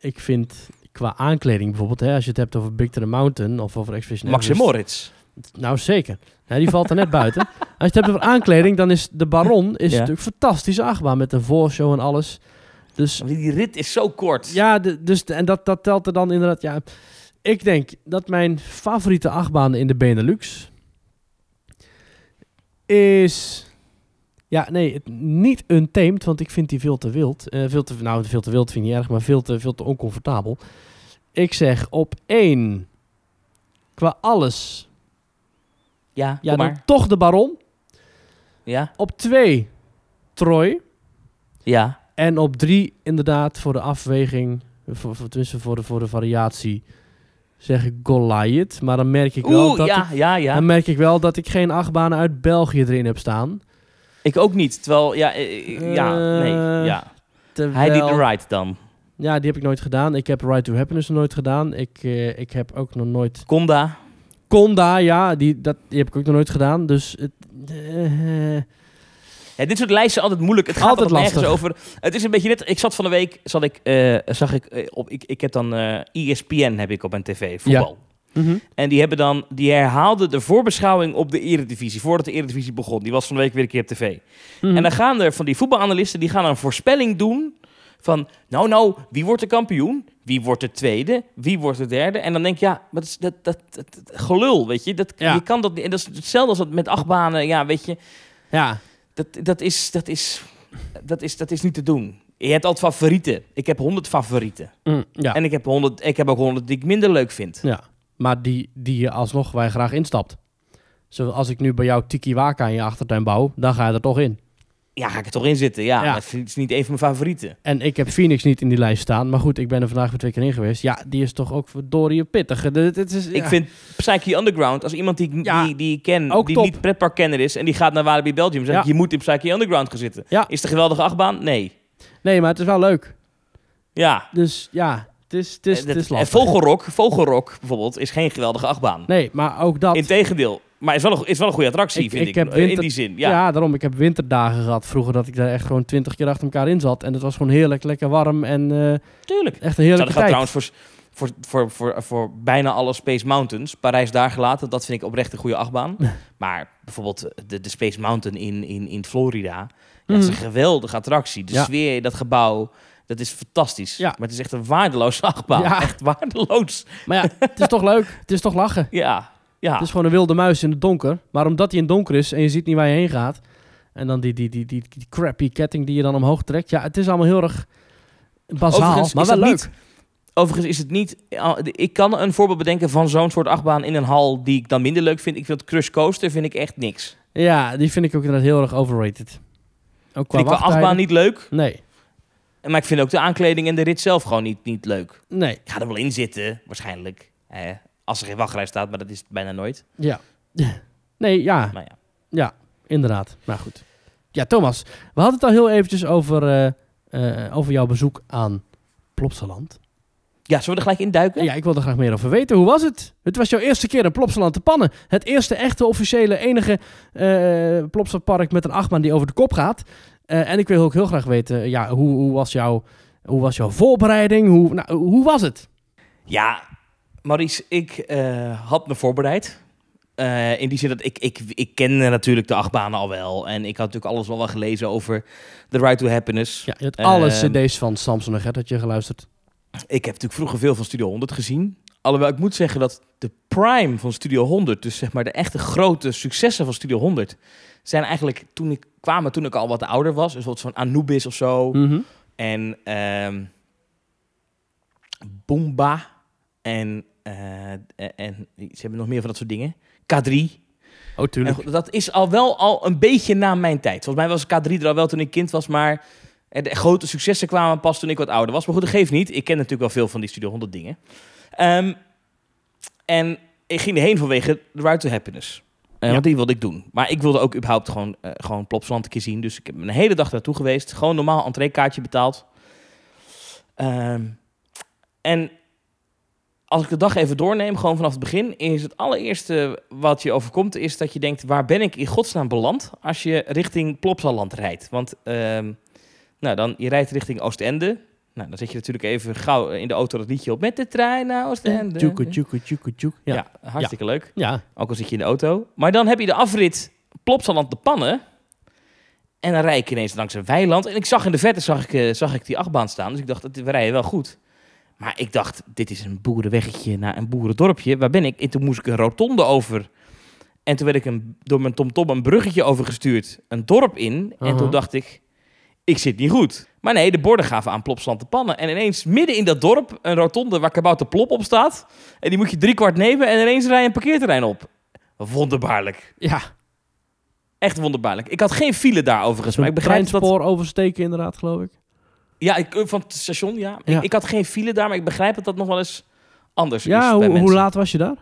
Ik vind qua aankleding bijvoorbeeld, hè, als je het hebt over Big Thunder Mountain of over Expedition Max en Everest. Moritz. Nou, zeker. Ja, die valt er net buiten. [laughs] Als je het hebt over aankleding, dan is de Baron is Ja. natuurlijk een fantastische achtbaan met een voorshow en alles. Dus Die rit is zo kort. ja, de, dus, en dat, dat telt er dan inderdaad. Ja, ik denk dat mijn favoriete achtbaan in de Benelux is. Ja, nee, het, niet untamed, want ik vind die veel te wild. Eh, veel te, nou, veel te wild vind ik niet erg, maar veel te, veel te oncomfortabel. Ik zeg op één, qua alles, Ja, ja, dan maar. toch de Baron. Ja, Op twee, Troy. ja. En op drie, inderdaad, voor de afweging, voor, voor, tenminste voor de, voor de variatie, zeg ik Goliath. Maar dan merk ik wel Oeh, dat ja, ik, ja, ja. dan merk ik wel dat ik geen achtbanen uit België erin heb staan. Ik ook niet. Terwijl, ja, eh, eh, ja, nee, Eh, ja. Terwijl, Hij deed de right dan. Ja, die heb ik nooit gedaan. Ik heb Right to Happiness nog nooit gedaan. Ik, ik heb ook nog nooit... Conda. Conda, ja, die, dat, die heb ik ook nog nooit gedaan. Dus Ja, dit soort lijsten altijd moeilijk. Het gaat Altijd lastig. over. Het is een beetje net. Ik zat van de week, zat ik, zag ik op. Ik, ik heb dan eh ESPN heb ik op mijn tv voetbal. Mhm. En die hebben dan, die herhaalden de voorbeschouwing op de Eredivisie voordat de Eredivisie begon. Die was van de week weer een keer op tv. Mhm. En dan gaan er van die voetbalanalisten, die gaan een voorspelling doen van, nou nou, wie wordt de kampioen? Wie wordt de tweede? Wie wordt de derde? En dan denk je, ja, maar dat, is, dat, dat, dat, dat- gelul, weet je. Dat, Ja. Je kan dat niet. En dat is hetzelfde als dat met acht banen. Ja, weet je, Ja, dat, dat, is, dat, is, dat, is, dat is niet te doen. Je hebt altijd favorieten. Ik heb honderd favorieten. mm, ja. En ik heb, 100, ik heb ook honderd die ik minder leuk vind. Ja, maar die, die je alsnog je graag instapt. Zoals ik nu bij jou Tiki Waka in je achtertuin bouw, dan ga je er toch in. Ja, ga ik er toch in zitten? Ja, het is niet een van mijn favorieten. En ik heb Phoenix niet in die lijst staan. Maar goed, ik ben er vandaag weer twee keer in geweest. Ja, die is toch ook verdorie pittig. De- Het is, Ik vind Psyche Underground, als iemand die, Ja, die, die ik ken, ook die top. niet pretparkkenner is en die gaat naar Walibi Belgium, zeg ik, je moet in Psyche Underground gaan zitten. Ja. Is een geweldige achtbaan? Nee. Nee, maar het is wel leuk. Ja. Dus ja, het is, het is, is lastig. Vogelrok, Vogelrok bijvoorbeeld, is geen geweldige achtbaan. Nee, maar ook dat. Integendeel. Maar is wel een, is wel een goede attractie, Ik- vind ik ik. heb in die zin, ja. ja. daarom. Ik heb winterdagen gehad vroeger dat ik daar echt gewoon twintig keer achter elkaar in zat. En het was gewoon heerlijk, lekker warm en eh, Tuurlijk. echt een heerlijke dat tijd. gaat trouwens voor, voor, voor, voor, voor bijna alle Space Mountains. Parijs daar gelaten, dat vind ik oprecht een goede achtbaan. [laughs] maar bijvoorbeeld de, de Space Mountain in, in, in Florida. Ja, dat is een Mhm. geweldige attractie. De Ja. sfeer, dat gebouw, dat is fantastisch. Ja. Maar het is echt een waardeloze [laughs] achtbaan. Ja. Echt waardeloos. Maar ja, het is toch leuk. Het is toch lachen. Ja, ja. Het is gewoon een wilde muis in het donker. Maar omdat hij in het donker is en je ziet niet waar je heen gaat. En dan die, die, die, die, die crappy ketting die je dan omhoog trekt. Ja, het is allemaal heel erg bazaal, Overigens maar wel leuk. niet- Overigens is het niet... Ik kan een voorbeeld bedenken van zo'n soort achtbaan in een hal die ik dan minder leuk vind. Ik vind Crush Coaster vind ik echt niks. Ja, die vind ik ook inderdaad heel erg overrated. Ook qua Vind ik qua achtbaan niet leuk. Nee, Maar ik vind ook de aankleding en de rit zelf gewoon niet, niet leuk. nee, Ik ga er wel in zitten, waarschijnlijk. Eh, als er geen wachtrij staat, maar dat is bijna nooit. ja. [laughs] Nee, ja, Maar ja. ja, inderdaad. Maar goed. Ja, Thomas, we hadden het al heel eventjes over, eh, eh, over jouw bezoek aan Plopsaland. ja, zullen we er gelijk in duiken? Ja, ik wil er graag meer over weten. Hoe was het? Het was jouw eerste keer in Plopsaland te pannen. Het eerste echte officiële, enige eh Plopsapark met een achtbaan die over de kop gaat. Eh, en ik wil ook heel graag weten, ja, hoe, hoe, was, jouw, hoe was jouw voorbereiding? Hoe, nou, hoe was het? Ja, Maurice, ik eh, had me voorbereid. Eh, in die zin dat ik, ik, ik kende natuurlijk de achtbanen al wel. En ik had natuurlijk alles wel wel gelezen over The Right to Happiness. Ja, je hebt alle Ehm, cd's van Samson en Gertetje geluisterd. ik heb natuurlijk vroeger veel van Studio 100 gezien. Alhoewel ik moet zeggen dat de prime van Studio 100, dus zeg maar de echte grote successen van Studio 100, zijn eigenlijk toen ik kwamen toen ik al wat ouder was. Dus wat van Anubis of zo. Mhm. En ehm Boomba. En, eh, en ze hebben nog meer van dat soort dingen. K3. Oh, tuurlijk. En dat is al wel al een beetje na mijn tijd. Volgens mij was K3 er al wel toen ik kind was, maar eh, de grote successen kwamen pas toen ik wat ouder was. Maar goed, dat geeft niet. Ik ken natuurlijk wel veel van die Studio 100 dingen. Ehm, en ik ging erheen vanwege The Route to Happiness. Eh, Ja. Want die wilde ik doen. Maar ik wilde ook überhaupt gewoon, eh gewoon Plopsland een keer zien. Dus ik heb een hele dag naartoe geweest. Gewoon normaal entreekaartje betaald. Ehm, en als ik de dag even doorneem, gewoon vanaf het begin, is het allereerste wat je overkomt, is dat je denkt, waar ben ik in godsnaam beland als je richting Plopsaland rijdt? Want ehm, nou, dan, je rijdt richting Oostende. Nou, dan zet je natuurlijk even gauw in de auto dat liedje op. Met de trein naar Oostende. Tjoeke, tjoeke, tjoeke, tjoeke. Ja, Ja. hartstikke leuk. Ja. Ook al zit je in de auto. Maar dan heb je de afrit Plopsaland de Pannen. En dan rijd ik ineens langs een weiland. En ik zag in de verte zag ik, eh, zag ik die achtbaan staan. Dus ik dacht, we rijden wel goed. Maar ik dacht, dit is een boerenweggetje naar een boerendorpje. Waar ben ik? En toen moest ik een rotonde over. En toen werd ik een, door mijn tomtom een bruggetje overgestuurd. Een dorp in. En toen dacht ik, ik zit niet goed. Maar nee, de borden gaven aan Plopsland de pannen. En ineens midden in dat dorp een rotonde waar Kabouter Plop op staat. En die moet je drie kwart nemen en ineens rij je een parkeerterrein op. Wonderbaarlijk. Ja. Echt wonderbaarlijk. Ik had geen file daar overigens. Maar ik begrijp dat... oversteken inderdaad, geloof ik. Ja, ik, eh, van het station, ja. Ja. Ik, ik had geen file daar, maar ik begrijp dat dat nog wel eens anders is Ja, hoe, laat was je daar?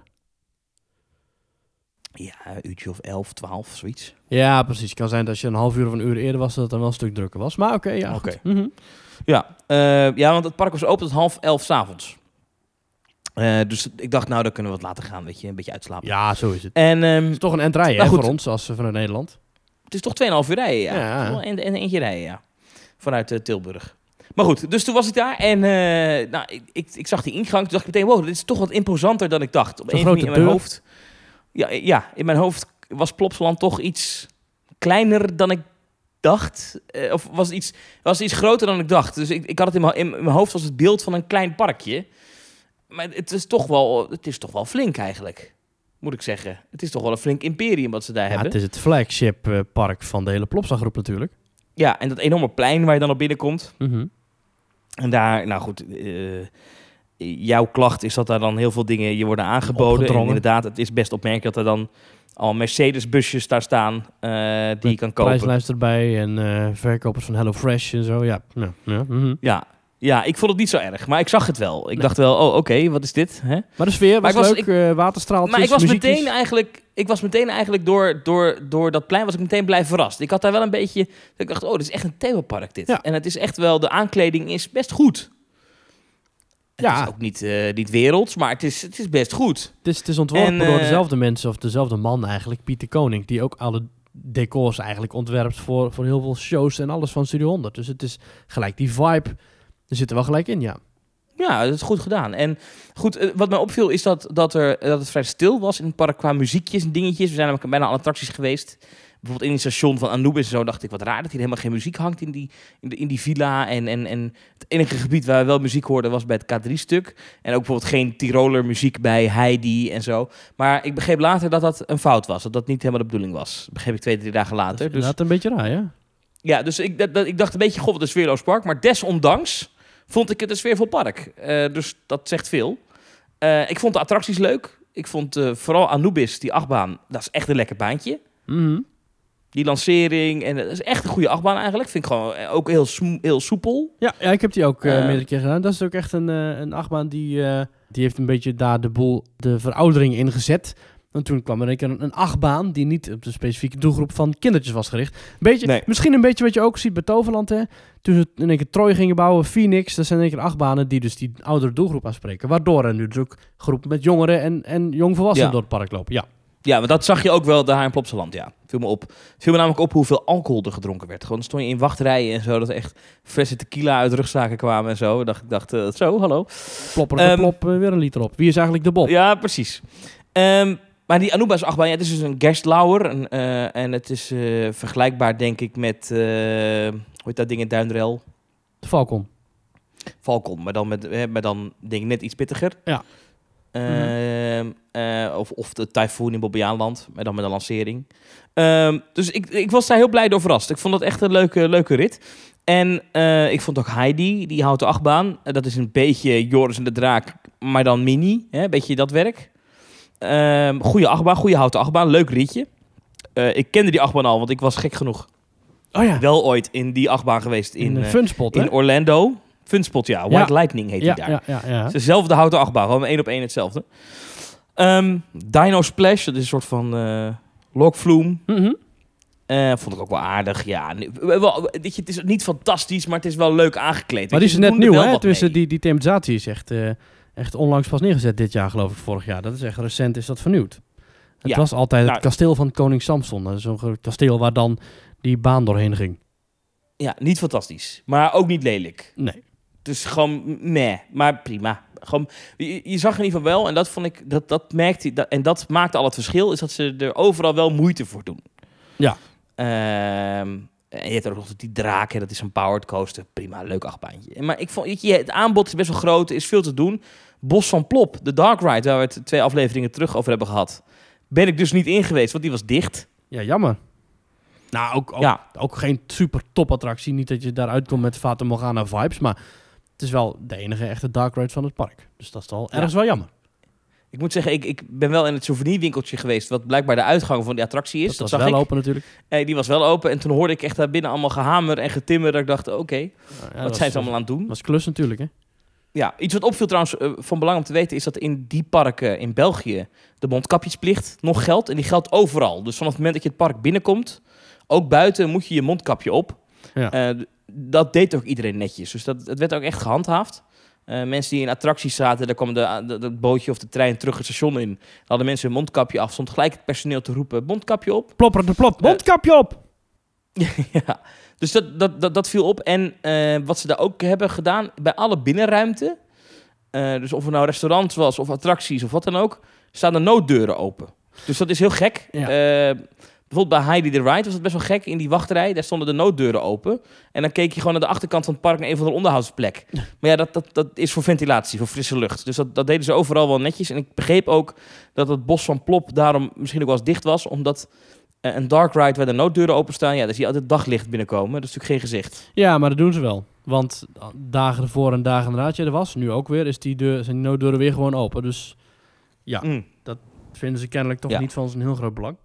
Ja, een uurtje of elf, twaalf, zoiets. Ja, precies. Het kan zijn dat als je een half uur of een uur eerder was, dat het dan wel een stuk drukker was. Maar oké, ja. Mhm. Ja, eh, ja, want het park was open tot half elf s'avonds. avonds. dus ik dacht, nou, dan kunnen we wat laten gaan, weet je, een beetje uitslapen. Ja, zo is het. En ehm, Het is toch een rijden, Nou, hè, goed. voor ons, als vanuit Nederland. het is toch 2,5 uur rijden, ja. Ja. Een, een eentje rijden, ja. Vanuit eh, Tilburg. Maar goed, dus toen was ik daar en nou, ik, ik, ik zag die ingang. Toen dacht ik meteen, wow, dit is toch wat imposanter dan ik dacht. Op een grote mijn hoofd. Ja, ja, in mijn hoofd was Plopsaland toch iets kleiner dan ik dacht. Eh, of was iets, was iets groter dan ik dacht. Dus ik, ik had het in mijn, in mijn hoofd was het beeld van een klein parkje. Maar het is toch wel, het is toch wel flink eigenlijk. Moet ik zeggen. Het is toch wel een flink imperium wat ze daar Ja, hebben. het is het flagship eh, park van de hele Plopsa-groep natuurlijk. Ja, en dat enorme plein waar je dan op binnenkomt. Mhm. En daar, nou goed, eh, jouw klacht is dat daar dan heel veel dingen je worden aangeboden. En inderdaad, het is best opmerkelijk dat er dan al Mercedes-busjes daar staan eh, die je kan kopen. Prijslijst erbij en eh, verkopers van HelloFresh en zo. Ja, ja, ja. mhm. Ja. ja, ik vond het niet zo erg, maar ik zag het wel. Ik Nee. dacht wel, oh oké, wat is dit? Hè? Maar de sfeer was, Maar ik was- leuk, eh, waterstraaltjes, Maar ik was muziekjes. meteen eigenlijk, ik was meteen eigenlijk door, door, door dat plein was ik meteen blij verrast. Ik had daar wel een beetje, ik dacht, oh, dit is echt een themapark dit. Ja. En het is echt wel, de aankleding is best goed. Het Ja. is ook niet, eh, niet werelds, maar het is, het is best goed. Het is, het is ontworpen En, door eh, dezelfde mensen, of dezelfde man eigenlijk, Pieter Koning. Die ook alle decors eigenlijk ontwerpt voor, voor heel veel shows en alles van Studio 100. Dus het is gelijk die vibe. Er zit er wel gelijk in, ja. Ja, dat is goed gedaan. En goed, eh, wat mij opviel is dat, dat, er, dat het vrij stil was in het park qua muziekjes en dingetjes. We zijn namelijk bijna alle attracties geweest. Bijvoorbeeld in het station van Anubis en zo dacht ik, wat raar dat hier helemaal geen muziek hangt in die, in de, in die villa. En, en, en het enige gebied waar we wel muziek hoorden was bij het K3-stuk. En ook bijvoorbeeld geen Tiroler muziek bij Heidi en zo. Maar ik begreep later dat dat een fout was. Dat dat niet helemaal de bedoeling was. Dat begreep ik twee, drie dagen Dat later. is Dus inderdaad een beetje raar, ja. ja, dus ik, dat, dat- ik dacht een beetje, god, wat een sfeerloos park. Maar desondanks vond ik het een sfeervol park. Eh, dus dat zegt veel. Eh, ik vond de attracties leuk. Ik vond eh, vooral Anubis, die achtbaan, dat is echt een lekker baantje. Mhm. Die lancering, en dat is echt een goede achtbaan eigenlijk. Vind ik gewoon eh, ook heel, heel soepel. Ja, ja, ik heb die ook eh, Eh. meerdere keer gedaan. Dat is ook echt een, eh, een achtbaan die, die heeft een beetje daar de boel, de veroudering ingezet. En toen kwam er een keer een, een achtbaan die niet op de specifieke doelgroep van kindertjes was gericht. Beetje, Nee. Misschien een beetje wat je ook ziet bij Toverland. Hè? Toen ze in één keer Troy gingen bouwen, Phoenix. Dat zijn in één keer achtbanen die dus die oudere doelgroep aanspreken. Waardoor er nu dus ook groepen met jongeren en, en jongvolwassenen Ja. door het park lopen. Ja, Ja, maar dat zag je ook wel daar in Plopsaland, ja. Viel me op. Viel me namelijk op hoeveel alcohol er gedronken werd. Gewoon stond je in wachtrijen en zo, dat er echt flessen tequila uit rugzaken kwamen en zo. Dacht, ik dacht, eh, zo, hallo. plopper Ehm, plop, weer een liter op. Wie is eigenlijk de Bob? Ja, precies. Ehm, maar die Anubis achtbaan, ja, het is dus een Gerstlauer. Een, eh, en het is eh, vergelijkbaar, denk ik, met... hoe heet dat ding in? De Falcon. Falcon, maar dan, met, maar dan denk ik net iets pittiger. Ja. Ehm, eh, of, of de Typhoon in Bobbejaanland, maar dan met een lancering. Ehm, dus ik, ik was daar heel blij door verrast. Ik vond dat echt een leuke, leuke rit. En eh, ik vond ook Heidi, die houdt de achtbaan. Eh, dat is een beetje Joris en de Draak, maar dan mini. Hè? Een beetje dat werk. Ehm goede achtbaan, goede houten achtbaan. Leuk ritje. Eh, ik kende die achtbaan al, want ik was gek genoeg Oh ja, wel ooit in die achtbaan geweest in, in Funspot, in Orlando. Funspot, ja. White Ja. Lightning heet ja, die daar. ja, ja, ja. Dezelfde houten achtbaan, gewoon één op één hetzelfde. Ehm, Dino Splash, dat is een soort van eh lokvloem. Mhm. Eh, vond ik ook wel aardig. Ja, wel, weet je, het is niet fantastisch, maar het is wel leuk aangekleed. Maar die is net nieuw, hè? Tussen die, die thematisatie is echt, eh, echt onlangs pas neergezet dit jaar, geloof ik, vorig jaar. Dat is echt recent, is dat vernieuwd. Het Ja. was altijd Nou- het kasteel van koning Samson. Dat is Zo'n kasteel waar dan die baan doorheen ging. Ja, niet fantastisch, maar ook niet lelijk. Nee. Dus gewoon meh, maar prima. Gewoon, je, je zag in ieder geval wel, en dat vond ik, dat, dat merkte, dat, en dat maakte al het verschil, is dat ze er overal wel moeite voor doen. Ja. Ehm, en je hebt er ook nog die draak, hè, dat is een powered coaster. Prima, leuk achtbaantje. Maar ik vond, je, het aanbod is best wel groot, er is veel te doen. Bos van Plop, de Dark Ride, waar we het twee afleveringen terug over hebben gehad, ben ik dus niet in geweest, want die was dicht. Ja, jammer. Nou, ook, ook, Ja. ook geen super top attractie. Niet dat je daaruit komt met Fata Morgana vibes, maar het is wel de enige echte dark ride van het park. Dus dat is Ja. ergens wel jammer. Ik moet zeggen, ik, ik ben wel in het souvenirwinkeltje geweest, wat blijkbaar de uitgang van die attractie is. dat, Dat, was zag wel ik. open natuurlijk. Eh, die was wel open. En toen hoorde ik echt daar binnen allemaal gehamer en getimmer. Dat ik dacht, oké, Ja, wat zijn ze allemaal aan het doen? Dat was klus natuurlijk, hè? Ja, iets wat opviel trouwens, eh, van belang om te weten, is dat in die parken in België de mondkapjesplicht nog geldt. En die geldt overal. Dus vanaf het moment dat je het park binnenkomt, ook buiten, moet je je mondkapje op. Ja. Eh, dat deed ook iedereen netjes. Dus dat, het werd ook echt gehandhaafd. Eh, mensen die in attracties zaten, daar kwam de bootje of de trein terug het station in. Dan hadden mensen hun mondkapje af. Stond gelijk het personeel te roepen, mondkapje op. Plopper de plop, mondkapje op! [laughs] ja, dus dat, dat, dat, dat viel op. En eh, wat ze daar ook hebben gedaan, bij alle binnenruimte, eh, dus of het nou restaurants was of attracties of wat dan ook, staan de nooddeuren open. Dus dat is heel gek. Ja. Eh, bijvoorbeeld bij Heidi the Ride was het best wel gek. In die wachtrij, daar stonden de nooddeuren open. En dan keek je gewoon naar de achterkant van het park naar een van de onderhoudsplek. [laughs] Maar ja, dat, dat, dat is voor ventilatie, voor frisse lucht. Dus dat, dat deden ze overal wel netjes. En ik begreep ook dat het bos van Plop daarom misschien ook wel eens dicht was, omdat eh, een dark ride waar de nooddeuren openstaan, ja, daar zie je altijd daglicht binnenkomen. Dat is natuurlijk geen gezicht. Ja, maar dat doen ze wel. Want dagen ervoor en dagen nadat je er was, nu ook weer, is die deur, zijn die nooddeuren weer gewoon open. Dus Ja. Mm. vinden ze kennelijk toch Ja. niet van zijn heel groot belang.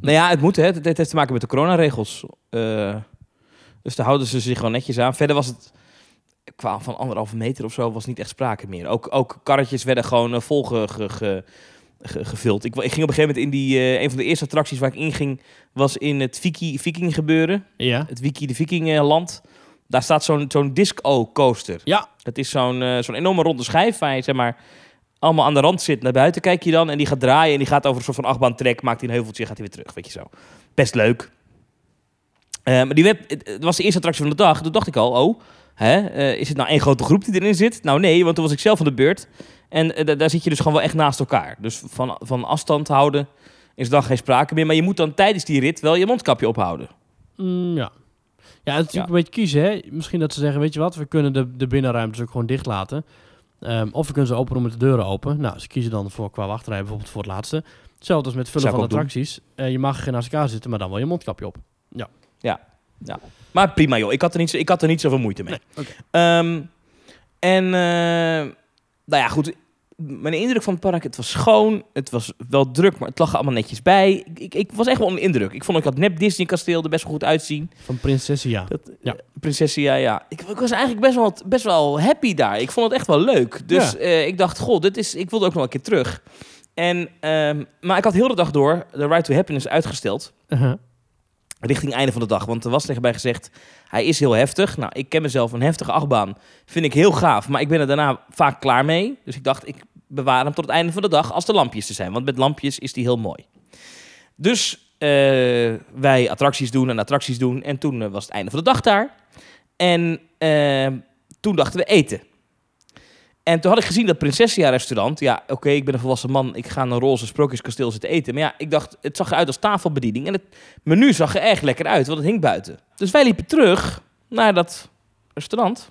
Nou ja, het moet, hè. Het, het heeft te maken met de coronaregels. Eh dus daar houden ze zich gewoon netjes aan. Verder was het, qua van anderhalve meter of zo, was niet echt sprake meer. Ook, ook karretjes werden gewoon vol ge, ge- ge- ge- gevuld. Ik, ik ging op een gegeven moment in die, eh, een van de eerste attracties waar ik inging, was in het Viki, Viking gebeuren. Ja. Het Wiki de Vikingland. Daar staat zo'n zo'n disco coaster. Ja. Dat is zo'n zo'n enorme ronde schijf waar je zeg maar allemaal aan de rand zit. Naar buiten kijk je dan en die gaat draaien en die gaat over een soort van achtbaantrek. Maakt hij een heuveltje, gaat hij weer terug, weet je zo. Best leuk. Eh, maar die web, het was de eerste attractie van de dag. Toen dacht ik al, oh, hè, eh, is het nou één grote groep die erin zit? Nou nee, want toen was ik zelf aan de beurt. En eh, da- daar zit je dus gewoon wel echt naast elkaar. Dus van, van afstand houden is dan geen sprake meer. Maar je moet dan tijdens die rit wel je mondkapje ophouden. Mm, ja. Ja, het is natuurlijk Ja. een beetje kiezen, hè. Misschien dat ze zeggen, weet je wat, we kunnen de, de binnenruimtes ook gewoon dicht laten. Ehm, of we kunnen ze open met de deuren open. Nou, ze kiezen dan voor qua wachtrij bijvoorbeeld voor het laatste. Hetzelfde als met vullen Zou van attracties. Eh, je mag geen naast elkaar zitten, maar dan wel je mondkapje op. Maar prima joh, ik had er niet, zo- ik had er niet zoveel moeite mee. Oké. Ehm, en, eh, nou ja, goed. Mijn indruk van het park, het was schoon, het was wel druk, maar het lag er allemaal netjes bij. Ik, ik, ik was echt wel onder de indruk. Ik vond ook dat nep Disney kasteel er best wel goed uitzien. Van Prinsessia. Dat, Ja. ja. Prinsessia, ja. Ik, ik was eigenlijk best wel, best wel happy daar. Ik vond het echt wel leuk. Dus Ja. eh, ik dacht, god, dit is, ik wilde ook nog een keer terug. En, ehm, maar ik had heel de dag door de Ride to Happiness uitgesteld. Uh-huh. Richting einde van de dag. Want er was tegen mij gezegd, hij is heel heftig. Nou, ik ken mezelf een heftige achtbaan. Vind ik heel gaaf, maar ik ben er daarna vaak klaar mee. Dus ik dacht, ik bewaar hem tot het einde van de dag als de lampjes er zijn. Want met lampjes is die heel mooi. Dus eh, wij attracties doen en attracties doen. En toen eh, was het einde van de dag daar. En eh, toen dachten we eten. En toen had ik gezien dat Prinsessia restaurant. Ja, oké, ik ben een volwassen man. Ik ga naar een roze sprookjeskasteel zitten eten. Maar ja, ik dacht, het zag eruit als tafelbediening. En het menu zag er erg lekker uit, want het hing buiten. Dus wij liepen terug naar dat restaurant.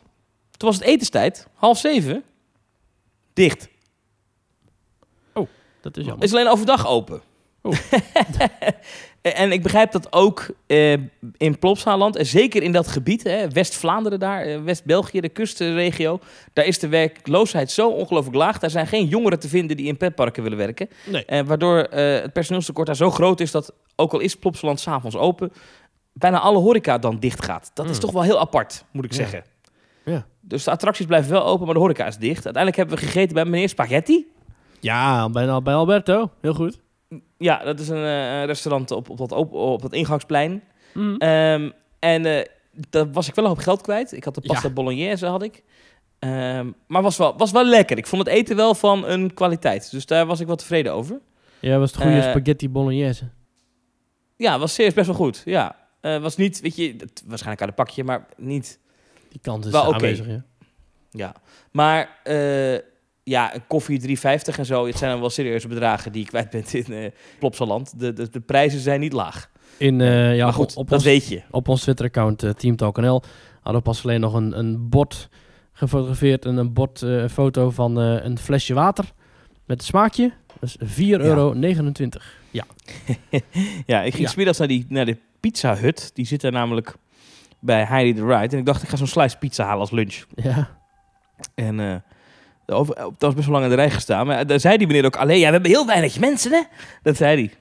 Toen was het etenstijd, half zeven. Dicht. Dat is jammer. Is alleen overdag open. Oh. [laughs] en ik begrijp dat ook eh, in Plopsaland, en zeker in dat gebied, hè, West-Vlaanderen daar, eh, West-België, de kustregio, daar is de werkloosheid zo ongelooflijk laag. Daar zijn geen jongeren te vinden die in petparken willen werken. Nee. Eh, waardoor eh, het personeelstekort daar zo groot is dat, ook al is Plopsaland s'avonds open, bijna alle horeca dan dicht gaat. Dat is Hmm. toch wel heel apart, moet ik Ja. zeggen. Ja. Dus de attracties blijven wel open, maar de horeca is dicht. Uiteindelijk hebben we gegeten bij meneer Spaghetti. Ja, bij, bij Alberto. Heel goed. Ja, dat is een eh, restaurant op, op, dat, op, op dat ingangsplein. Mm. Ehm, en eh, daar was ik wel een hoop geld kwijt. Ik had de pasta Ja. bolognese, had ik. Ehm, maar was wel, was wel lekker. Ik vond het eten wel van een kwaliteit. Dus daar was ik wel tevreden over. Ja, was het goede Eh, spaghetti bolognese. Ja, was serieus best wel goed. Ja, was niet, weet je, het- waarschijnlijk aan een pakje, maar niet. Die kant is wel aanwezig, ja. Ja, maar ja, een koffie 3,50 en zo. Het zijn dan wel serieuze bedragen die je kwijt bent in eh Plopsaland. De, de, de prijzen zijn niet laag. In, eh, ja, maar goed, op, op dat ons, weet je. op ons Twitter-account uh, TeamTalkNL hadden we pas alleen nog een, een bord gefotografeerd. En een bord eh, foto van eh, een flesje water met een smaakje. Dat is 4,29 euro. Ja. [laughs] Ja, ik ging Ja. smiddags naar, die, naar de Pizza Hut. Die zit daar namelijk bij Heidi the Ride. En ik dacht, ik ga zo'n slice pizza halen als lunch. Ja. En eh over, dat was best wel lang in de rij gestaan. Maar daar zei die meneer ook, alleen, ja, we hebben heel weinig mensen, hè? Dat zei hij.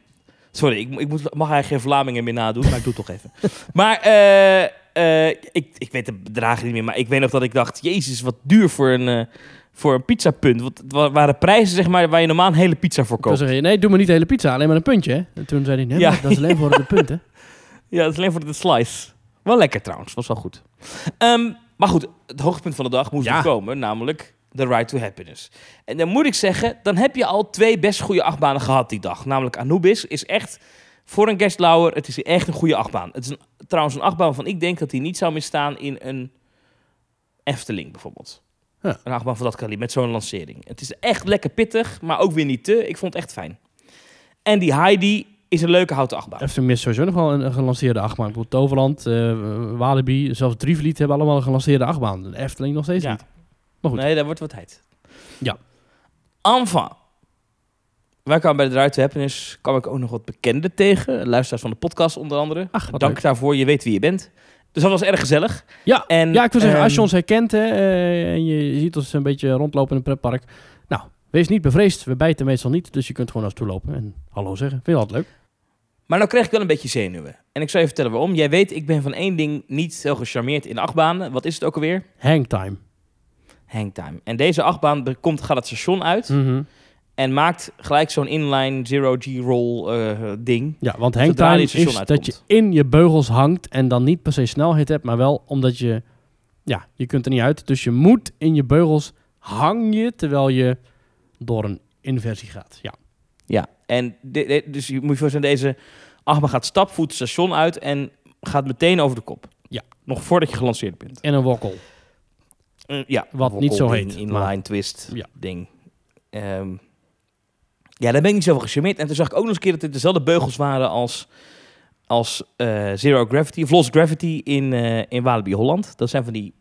Sorry, ik, ik moet, mag eigenlijk geen Vlamingen meer nadoen, maar ik doe het toch even. [laughs] Maar eh, eh, ik, ik weet de bedragen niet meer, maar ik weet nog dat ik dacht, jezus, wat duur voor een, eh, voor een pizzapunt. Want het wa- waren prijzen, zeg maar, waar je normaal een hele pizza voor koopt. zei je, nee, doe maar niet de hele pizza, alleen maar een puntje. Hè? En toen zei hij, nee, Ja. dat is alleen voor de punten. [laughs] Ja, dat is alleen voor de slice. Wel lekker trouwens, was wel goed. Ehm, maar goed, het hoogtepunt van de dag moest Ja. nog komen, namelijk The Ride to Happiness. En dan moet ik zeggen, dan heb je al twee best goede achtbanen gehad die dag. Namelijk Anubis is echt, voor een Gerstlauer, het is echt een goede achtbaan. Het is een, trouwens een achtbaan van ik denk dat die niet zou misstaan in een Efteling bijvoorbeeld. Ja. Een achtbaan van dat kaliber, met zo'n lancering. Het is echt lekker pittig, maar ook weer niet te. Ik vond het echt fijn. En die Heidi is een leuke houten achtbaan. Efteling mist sowieso nog wel een, gelanceerde achtbaan. Ik bedoel, Toverland, eh Walibi, zelfs Drievliet hebben allemaal een gelanceerde achtbaan. De Efteling nog steeds Ja. niet. Maar goed. Nee, dat wordt wat tijd. Ja. Enfin. Wij kwamen bij de Ride to Happiness, kwam ik ook nog wat bekenden tegen. Luisteraars van de podcast onder andere. Ach, Dank leuk. daarvoor, je weet wie je bent. Dus dat was erg gezellig. Ja, En, ja, ik wil zeggen, als je ehm, ons herkent hè, eh, en je ziet ons een beetje rondlopen in een pretpark. Nou, wees niet bevreesd. We bijten meestal niet, dus je kunt gewoon naar ons toe lopen en hallo zeggen. Vind je altijd leuk? Maar nou kreeg ik wel een beetje zenuwen. En ik zal je vertellen waarom. Jij weet, ik ben van één ding niet heel gecharmeerd in achtbanen. Wat is het ook alweer? Hangtime. Hangtime. En deze achtbaan komt, gaat het station uit Mhm. en maakt gelijk zo'n inline zero G-roll eh, ding. Ja, want hangtime is station dat uitkomt. je in je beugels hangt en dan niet per se snelheid hebt, maar wel omdat je, ja, je kunt er niet uit. Dus je moet in je beugels hang je terwijl je door een inversie gaat. Ja. Ja, en de- de- dus je moet je voorstellen, deze achtbaan gaat stapvoet het station uit en gaat meteen over de kop. Ja. Nog voordat je gelanceerd bent. En een wokkel. Eh, ja, Wat niet zo heet, Inline maar- twist Ja. ding. Ehm, ja, daar ben ik niet zoveel gecharmeerd. En toen zag ik ook nog eens een keer dat het dezelfde beugels waren als, als eh, Zero Gravity, of Lost Gravity in, eh in Walibi Holland. Dat zijn van die,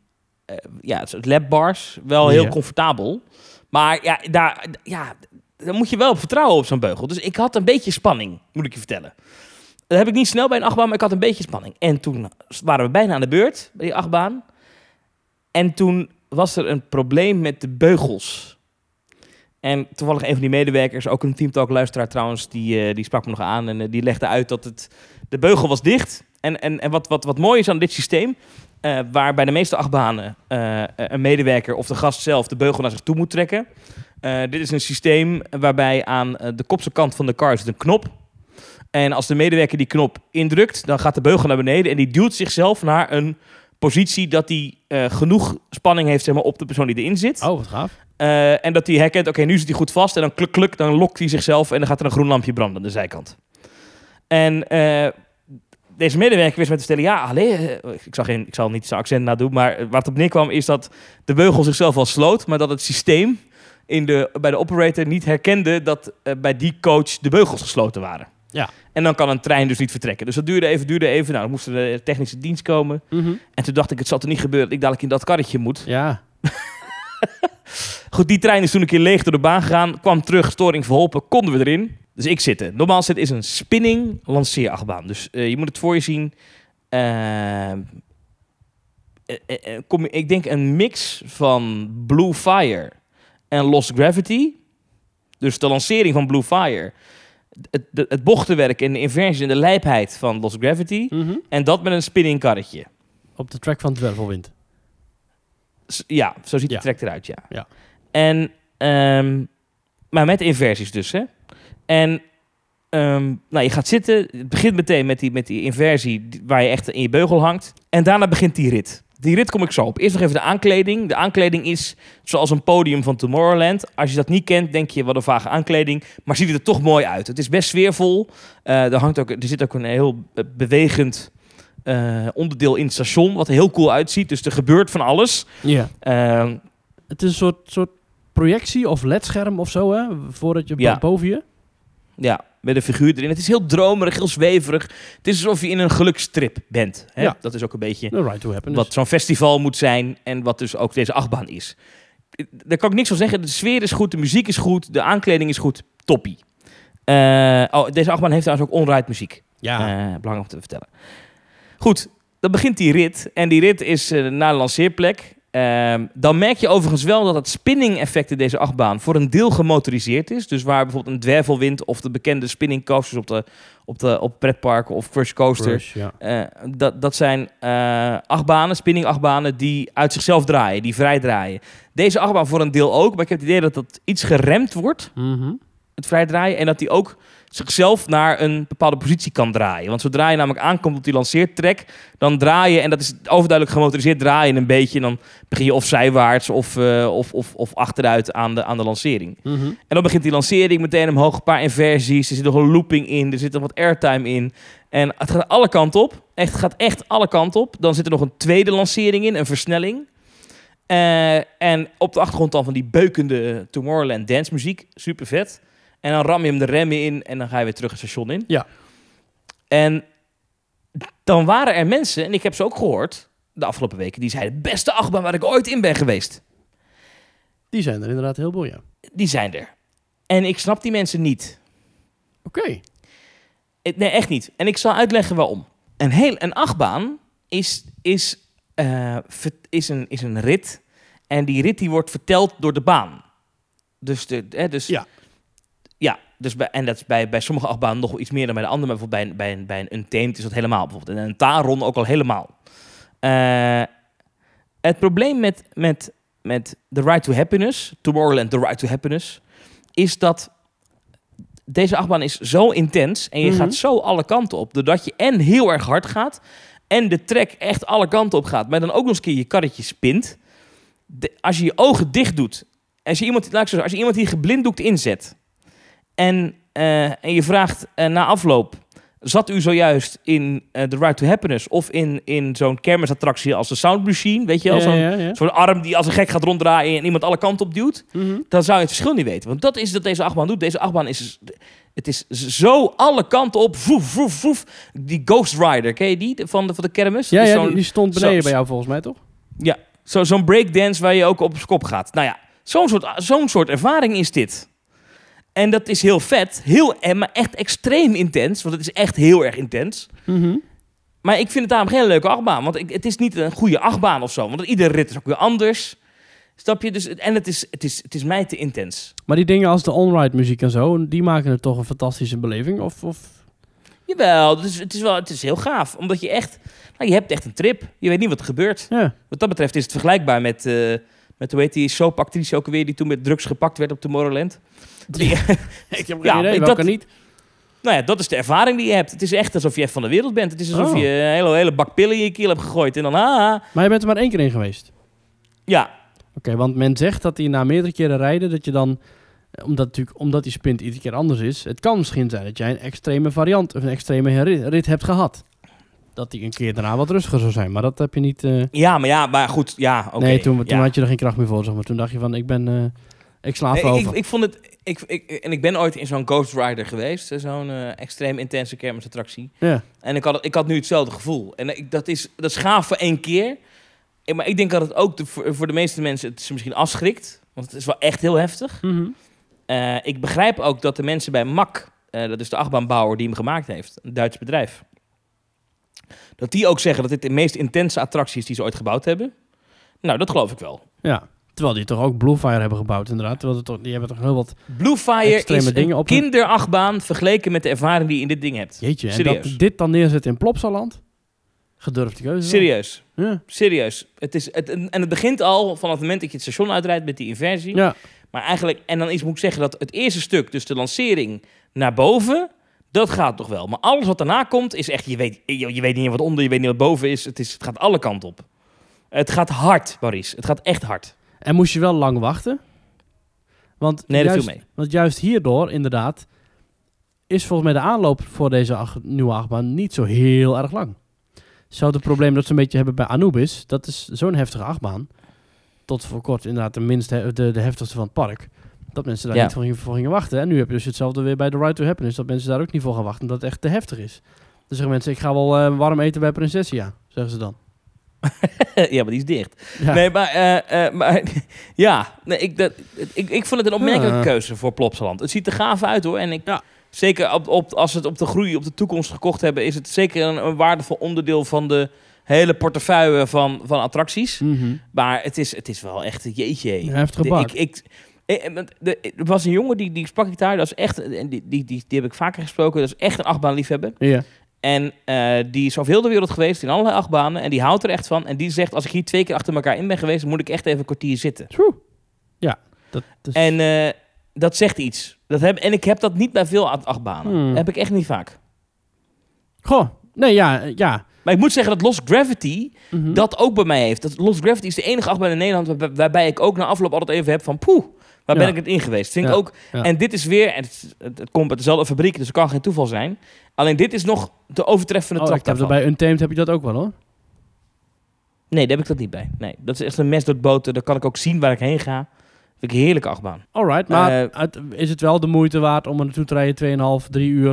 ja, het soort labbars. Wel heel Ja. comfortabel. Maar ja, daar, ja, daar moet je wel op vertrouwen op zo'n beugel. Dus ik had een beetje spanning, moet ik je vertellen. Dat heb ik niet snel bij een achtbaan, maar ik had een beetje spanning. En toen waren we bijna aan de beurt bij die achtbaan. En toen was er een probleem met de beugels. En toevallig een van die medewerkers, ook een Teamtalk luisteraar trouwens, die, eh, die sprak me nog aan en eh, die legde uit dat het, de beugel was dicht. En, en, en wat, wat, wat mooi is aan dit systeem, eh, waar bij de meeste achtbanen een medewerker of de gast zelf de beugel naar zich toe moet trekken. Dit is een systeem waarbij aan de kopse kant van de car zit een knop. En als de medewerker die knop indrukt, dan gaat de beugel naar beneden en die duwt zichzelf naar een positie dat hij eh, genoeg spanning heeft zeg maar, op de persoon die erin zit. Oh, wat gaaf. Eh, en dat hij herkent, oké, nu zit hij goed vast. En dan kluk, kluk, dan lokt hij zichzelf en dan gaat er een groen lampje branden aan de zijkant. En eh, deze medewerker wist me te vertellen, ja, allee, eh, ik, zal geen, ik zal niet zijn accent nadoen, maar waar het op neerkwam is dat de beugel zichzelf al sloot, maar dat het systeem in de, bij de operator niet herkende dat bij die coach de beugels gesloten waren. Ja. En dan kan een trein dus niet vertrekken. Dus dat duurde even, duurde even. Nou, dan moest er de technische dienst komen. Mhm. En toen dacht ik, het zal er niet gebeuren dat ik dadelijk in dat karretje moet. Ja. [laughs] Goed, die trein is toen een keer leeg door de baan gegaan. Kwam terug, storing verholpen, konden we erin. Dus ik zitten. Normaal zit is een spinning lanceerachtbaan. Dus eh, je moet het voor je zien. Eh, eh, eh, eh, kom, ik denk een mix van Blue Fire en Lost Gravity. Dus de lancering van Blue Fire. Het, het, het bochtenwerk en de inversie en de lijpheid van Lost Gravity. Mhm. En dat met een spinning karretje. Op de track van Dwervelwind. S- Ja, zo ziet Ja. de track eruit, ja. Ja. En, ehm, maar met inversies dus, hè. En, ehm, nou, je gaat zitten. Het begint meteen met die, met die inversie waar je echt in je beugel hangt. En daarna begint die rit. Die rit kom ik zo op. Eerst nog even de aankleding. De aankleding is zoals een podium van Tomorrowland. Als je dat niet kent, denk je wat een vage aankleding. Maar ziet het er toch mooi uit. Het is best sfeervol. Eh, er, hangt ook, er zit ook een heel bewegend eh, onderdeel in het station. Wat er heel cool uitziet. Dus er gebeurt van alles. Ja. Ehm, Het is een soort, soort projectie of ledscherm of zo, hè? Voordat je Ja. boven je. Ja, met een figuur erin. Het is heel dromerig, heel zweverig. Het is alsof je in een gelukstrip bent. Hè? Ja. Dat is ook een beetje right to wat zo'n festival moet zijn en wat dus ook deze achtbaan is. Daar kan ik niks van zeggen. De sfeer is goed, de muziek is goed, de aankleding is goed. Toppie. Eh, oh, deze achtbaan heeft trouwens ook onride muziek. Ja. Eh, belangrijk om te vertellen. Goed, dan begint die rit. En die rit is eh, naar de lanceerplek. Ehm, dan merk je overigens wel dat het spinning effect in deze achtbaan voor een deel gemotoriseerd is. Dus waar bijvoorbeeld een dwervelwind of de bekende spinning coasters op, de, op, de, op pretparken of crush coaster. Crush, ja. eh, dat, dat zijn eh achtbanen, spinning achtbanen die uit zichzelf draaien, die vrij draaien. Deze achtbaan voor een deel ook, maar ik heb het idee dat dat iets geremd wordt Mhm. het vrij draaien. En dat hij ook zichzelf naar een bepaalde positie kan draaien. Want zodra je namelijk aankomt op die lanceertrek, dan draai je, en dat is overduidelijk gemotoriseerd, draaien een beetje. En dan begin je of zijwaarts of, eh, of, of, of achteruit aan de, aan de lancering. Mhm. En dan begint die lancering meteen omhoog, een paar inversies. Er zit nog een looping in, er zit nog wat airtime in. En het gaat alle kanten op. Echt, het gaat echt alle kanten op. Dan zit er nog een tweede lancering in, een versnelling. Eh, en op de achtergrond dan van die beukende Tomorrowland dance muziek. Super vet. En dan ram je hem de remmen in en dan ga je weer terug het station in. Ja. En dan waren er mensen, en ik heb ze ook gehoord de afgelopen weken, die zeiden: beste achtbaan waar ik ooit in ben geweest. Die zijn er inderdaad heel veel, ja. Die zijn er. En ik snap die mensen niet. Oké. Nee, echt niet. En ik zal uitleggen waarom. Een, heel, een achtbaan is, is, eh, is, een, is een rit. En die rit die wordt verteld door de baan. Dus, de, hè, dus Ja. Ja, dus bij, en dat is bij, bij sommige achtbanen nog wel iets meer dan bij de andere. Maar bijvoorbeeld bij, een- bij, een, bij een Untamed is dat helemaal. Bijvoorbeeld. En een Taron ook al helemaal. Eh, het probleem met, met, met The Right to Happiness, Tomorrowland The Right to Happiness, is dat deze achtbaan is zo intens en je Mhm. gaat zo alle kanten op, doordat je en heel erg hard gaat en de trek echt alle kanten op gaat, maar dan ook nog eens een keer je karretje spint. De- als je je ogen dicht doet, als je iemand, laat ik zo zeggen, als je iemand die geblinddoekt inzet en, eh, en je vraagt eh, na afloop, zat u zojuist in eh, The Right to Happiness of in, in zo'n kermisattractie als de Sound Machine, weet je wel, Ja, zo'n ja, ja. zo'n arm die als een gek gaat ronddraaien en iemand alle kanten op duwt Mhm. dan zou je het verschil niet weten. Want dat is dat deze achtbaan doet. Deze achtbaan is... Het is zo alle kanten op. Voef, voef, voef. Die Ghost Rider, ken je die? Van de, van de kermis? Ja, ja die, die stond beneden zo- bij jou volgens mij, toch? ja, zo, zo'n breakdance waar je ook op zijn kop gaat. Nou ja, zo'n soort, zo'n soort ervaring is dit. En dat is heel vet. Heel, en maar echt extreem intens. Want het is echt heel erg intens. Mhm. Maar ik vind het daarom geen leuke achtbaan. Want ik, het is niet een goede achtbaan of zo. Want iedere rit is ook weer anders. Snap je? Dus, en het is, het, is, het is mij te intens. Maar die dingen als de on-ride muziek en zo, die maken het toch een fantastische beleving? Of, of... Jawel, het is, het is, wel, het is heel gaaf. Omdat je echt... Nou, je hebt echt een trip. Je weet niet wat er gebeurt. Ja. Wat dat betreft is het vergelijkbaar met... eh met hoe heet die soapactrice ook weer... die toen met drugs gepakt werd op Tomorrowland. Die, [laughs] [laughs] ik heb geen Ja, idee, dat- niet. nou ja, dat is de ervaring die je hebt. Het is echt alsof je echt van de wereld bent. Het is alsof Oh. je een hele, hele bak pillen in je keel hebt gegooid. En dan... Ah, Maar je bent er maar één keer in geweest. ja, Oké, want men zegt dat hij na meerdere keren rijden, dat je dan, eh, omdat, natuurlijk, omdat die sprint iedere keer anders is, het kan misschien zijn dat jij een extreme variant of een extreme rit hebt gehad. Dat die een keer daarna wat rustiger zou zijn, maar dat heb je niet... eh, ja, maar ja, maar goed. Ja, oké. nee, toen, toen ja. had je er geen kracht meer voor, zeg maar. Toen dacht je van, ik ben, eh, ik sla Nee, even ik, over. ik, vond het, Ik, ik, en ik ben ooit in zo'n Ghost Rider geweest. hè, Zo'n eh, extreem intense kermisattractie. Ja. En ik had, ik had nu hetzelfde gevoel. En ik, dat, is, dat is gaaf voor één keer. Eh, Maar ik denk dat het ook de, voor, de meeste mensen het ze misschien afschrikt. Want het is wel echt heel heftig. Mhm. Eh, ik begrijp ook dat de mensen bij MAC, eh, dat is de achtbaanbouwer die hem gemaakt heeft, een Duits bedrijf, dat die ook zeggen dat dit de meest intense attractie is die ze ooit gebouwd hebben. Nou, dat geloof ik wel. Ja. Terwijl die toch ook Bluefire hebben gebouwd, inderdaad. Terwijl het toch, die hebben toch heel wat... Bluefire Extreme is dingen een kinderachtbaan vergeleken met de ervaring die je in dit ding hebt. Jeetje, en Serieus. dat dit dan neerzet in Plopsaland? Gedurfde keuze. Serieus. Ja. Serieus. Het is, het, en het begint al vanaf het moment dat je het station uitrijdt met die inversie. ja. Maar eigenlijk, en dan is, moet ik zeggen dat het eerste stuk, dus de lancering naar boven, dat gaat toch wel. Maar alles wat daarna komt, is echt, je weet, je, je weet niet wat onder, je weet niet wat boven is. Het, is. het gaat alle kanten op. Het gaat hard, Maurice. Het gaat echt hard. En moest je wel lang wachten? Want Nee, dat juist, viel mee. Want juist hierdoor, inderdaad, is volgens mij de aanloop voor deze ach- nieuwe achtbaan niet zo heel erg lang. Zou het probleem dat ze een beetje hebben bij Anubis, dat is zo'n heftige achtbaan, tot voor kort inderdaad de, minste, de, de heftigste van het park, dat mensen daar Ja. niet voor gingen, voor gingen wachten. En nu heb je dus hetzelfde weer bij The Right to Happiness, dat mensen daar ook niet voor gaan wachten, omdat het echt te heftig is. Dan zeggen mensen, ik ga wel eh, warm eten bij Prinsessia, zeggen ze dan. [laughs] ja, maar die is dicht. Ja. Nee, maar, eh, eh, maar [laughs] ja, nee, ik, dat, ik, ik vond het een opmerkelijke Ja. keuze voor Plopsaland. Het ziet er gaaf uit hoor. En ik, Ja. zeker op, op, als ze het op de groei, op de toekomst gekocht hebben, is het zeker een, een waardevol onderdeel van de hele portefeuille van, van attracties. Mhm. Maar het is, het is wel echt, jeetje. Heftige bak. ik, ik, er was een jongen, die, die sprak ik daar. Dat is echt, en die, die, die, die heb ik vaker gesproken. Dat is echt een achtbaanliefhebber. Ja. En eh, die is over heel de wereld geweest in allerlei achtbanen. En die houdt er echt van. En die zegt, als ik hier twee keer achter elkaar in ben geweest... dan moet ik echt even een kwartier zitten. Tjoe. Ja, dat is... En eh, dat zegt iets. Dat heb, en ik heb dat niet bij veel acht- achtbanen. Hmm. Dat heb ik echt niet vaak. Goh, nee, ja, eh, ja. Maar ik moet zeggen dat Lost Gravity Mhm. dat ook bij mij heeft. Dat Lost Gravity is de enige achtbaan in Nederland... waar- waarbij ik ook na afloop altijd even heb van... poeh, waar ben ik het in geweest? Vind ik Ja. ook... En dit is weer... En het, het, het komt uit dezelfde fabriek, dus het kan geen toeval zijn. Alleen dit is nog de overtreffende Oh, trap ik heb bij Untamed heb je dat ook wel hoor. Nee, daar heb ik dat niet bij. Nee, dat is echt een mes door het boter. Daar kan ik ook zien waar ik heen ga. Vind ik een heerlijke achtbaan. Alright, maar Eh, is het wel de moeite waard om er naartoe te rijden 2,5, 3 uur?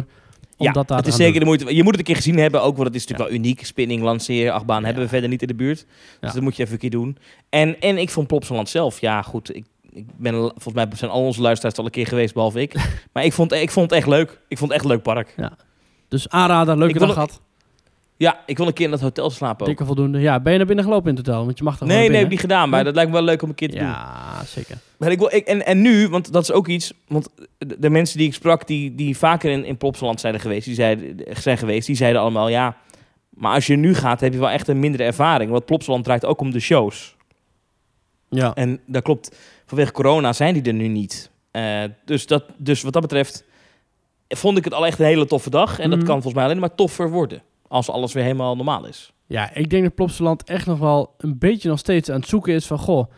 Om ja, dat daar het is zeker de moeite. Je moet het een keer gezien hebben, ook want het is natuurlijk Ja. wel uniek. Spinning, lanceren, achtbaan hebben we verder niet in de buurt. Dus Ja. dat moet je even een keer doen. En, en ik vond Plopsaland zelf, ja goed, ik, ik ben, volgens mij zijn al onze luisteraars al een keer geweest, behalve ik. [laughs] maar ik vond, ik vond het echt leuk. Ik vond het echt een leuk park. doen. Dus aanrader, leuke dag gehad. Ja, ik wil een keer in dat hotel slapen ook. Dikke voldoende. Ja, ben je naar binnen gelopen in totaal? Want je mag toch Nee, nee, heb ik niet gedaan, maar Hm? dat lijkt me wel leuk om een keer te doen. Ja, zeker. Maar ik wil, ik, en, en nu, want dat is ook iets, want de, de mensen die ik sprak, die, die vaker in, in Plopsaland zijn geweest, die zeiden, zijn geweest, die zeiden allemaal, ja, maar als je nu gaat, heb je wel echt een mindere ervaring. Want Plopsaland draait ook om de shows. Ja. En dat klopt, vanwege corona zijn die er nu niet. Eh, dus, dat, dus wat dat betreft vond ik het al echt een hele toffe dag. En dat Mhm. kan volgens mij alleen maar toffer worden, als alles weer helemaal normaal is. ja, ik denk dat Plopsaland echt nog wel een beetje nog steeds aan het zoeken is van... Goh,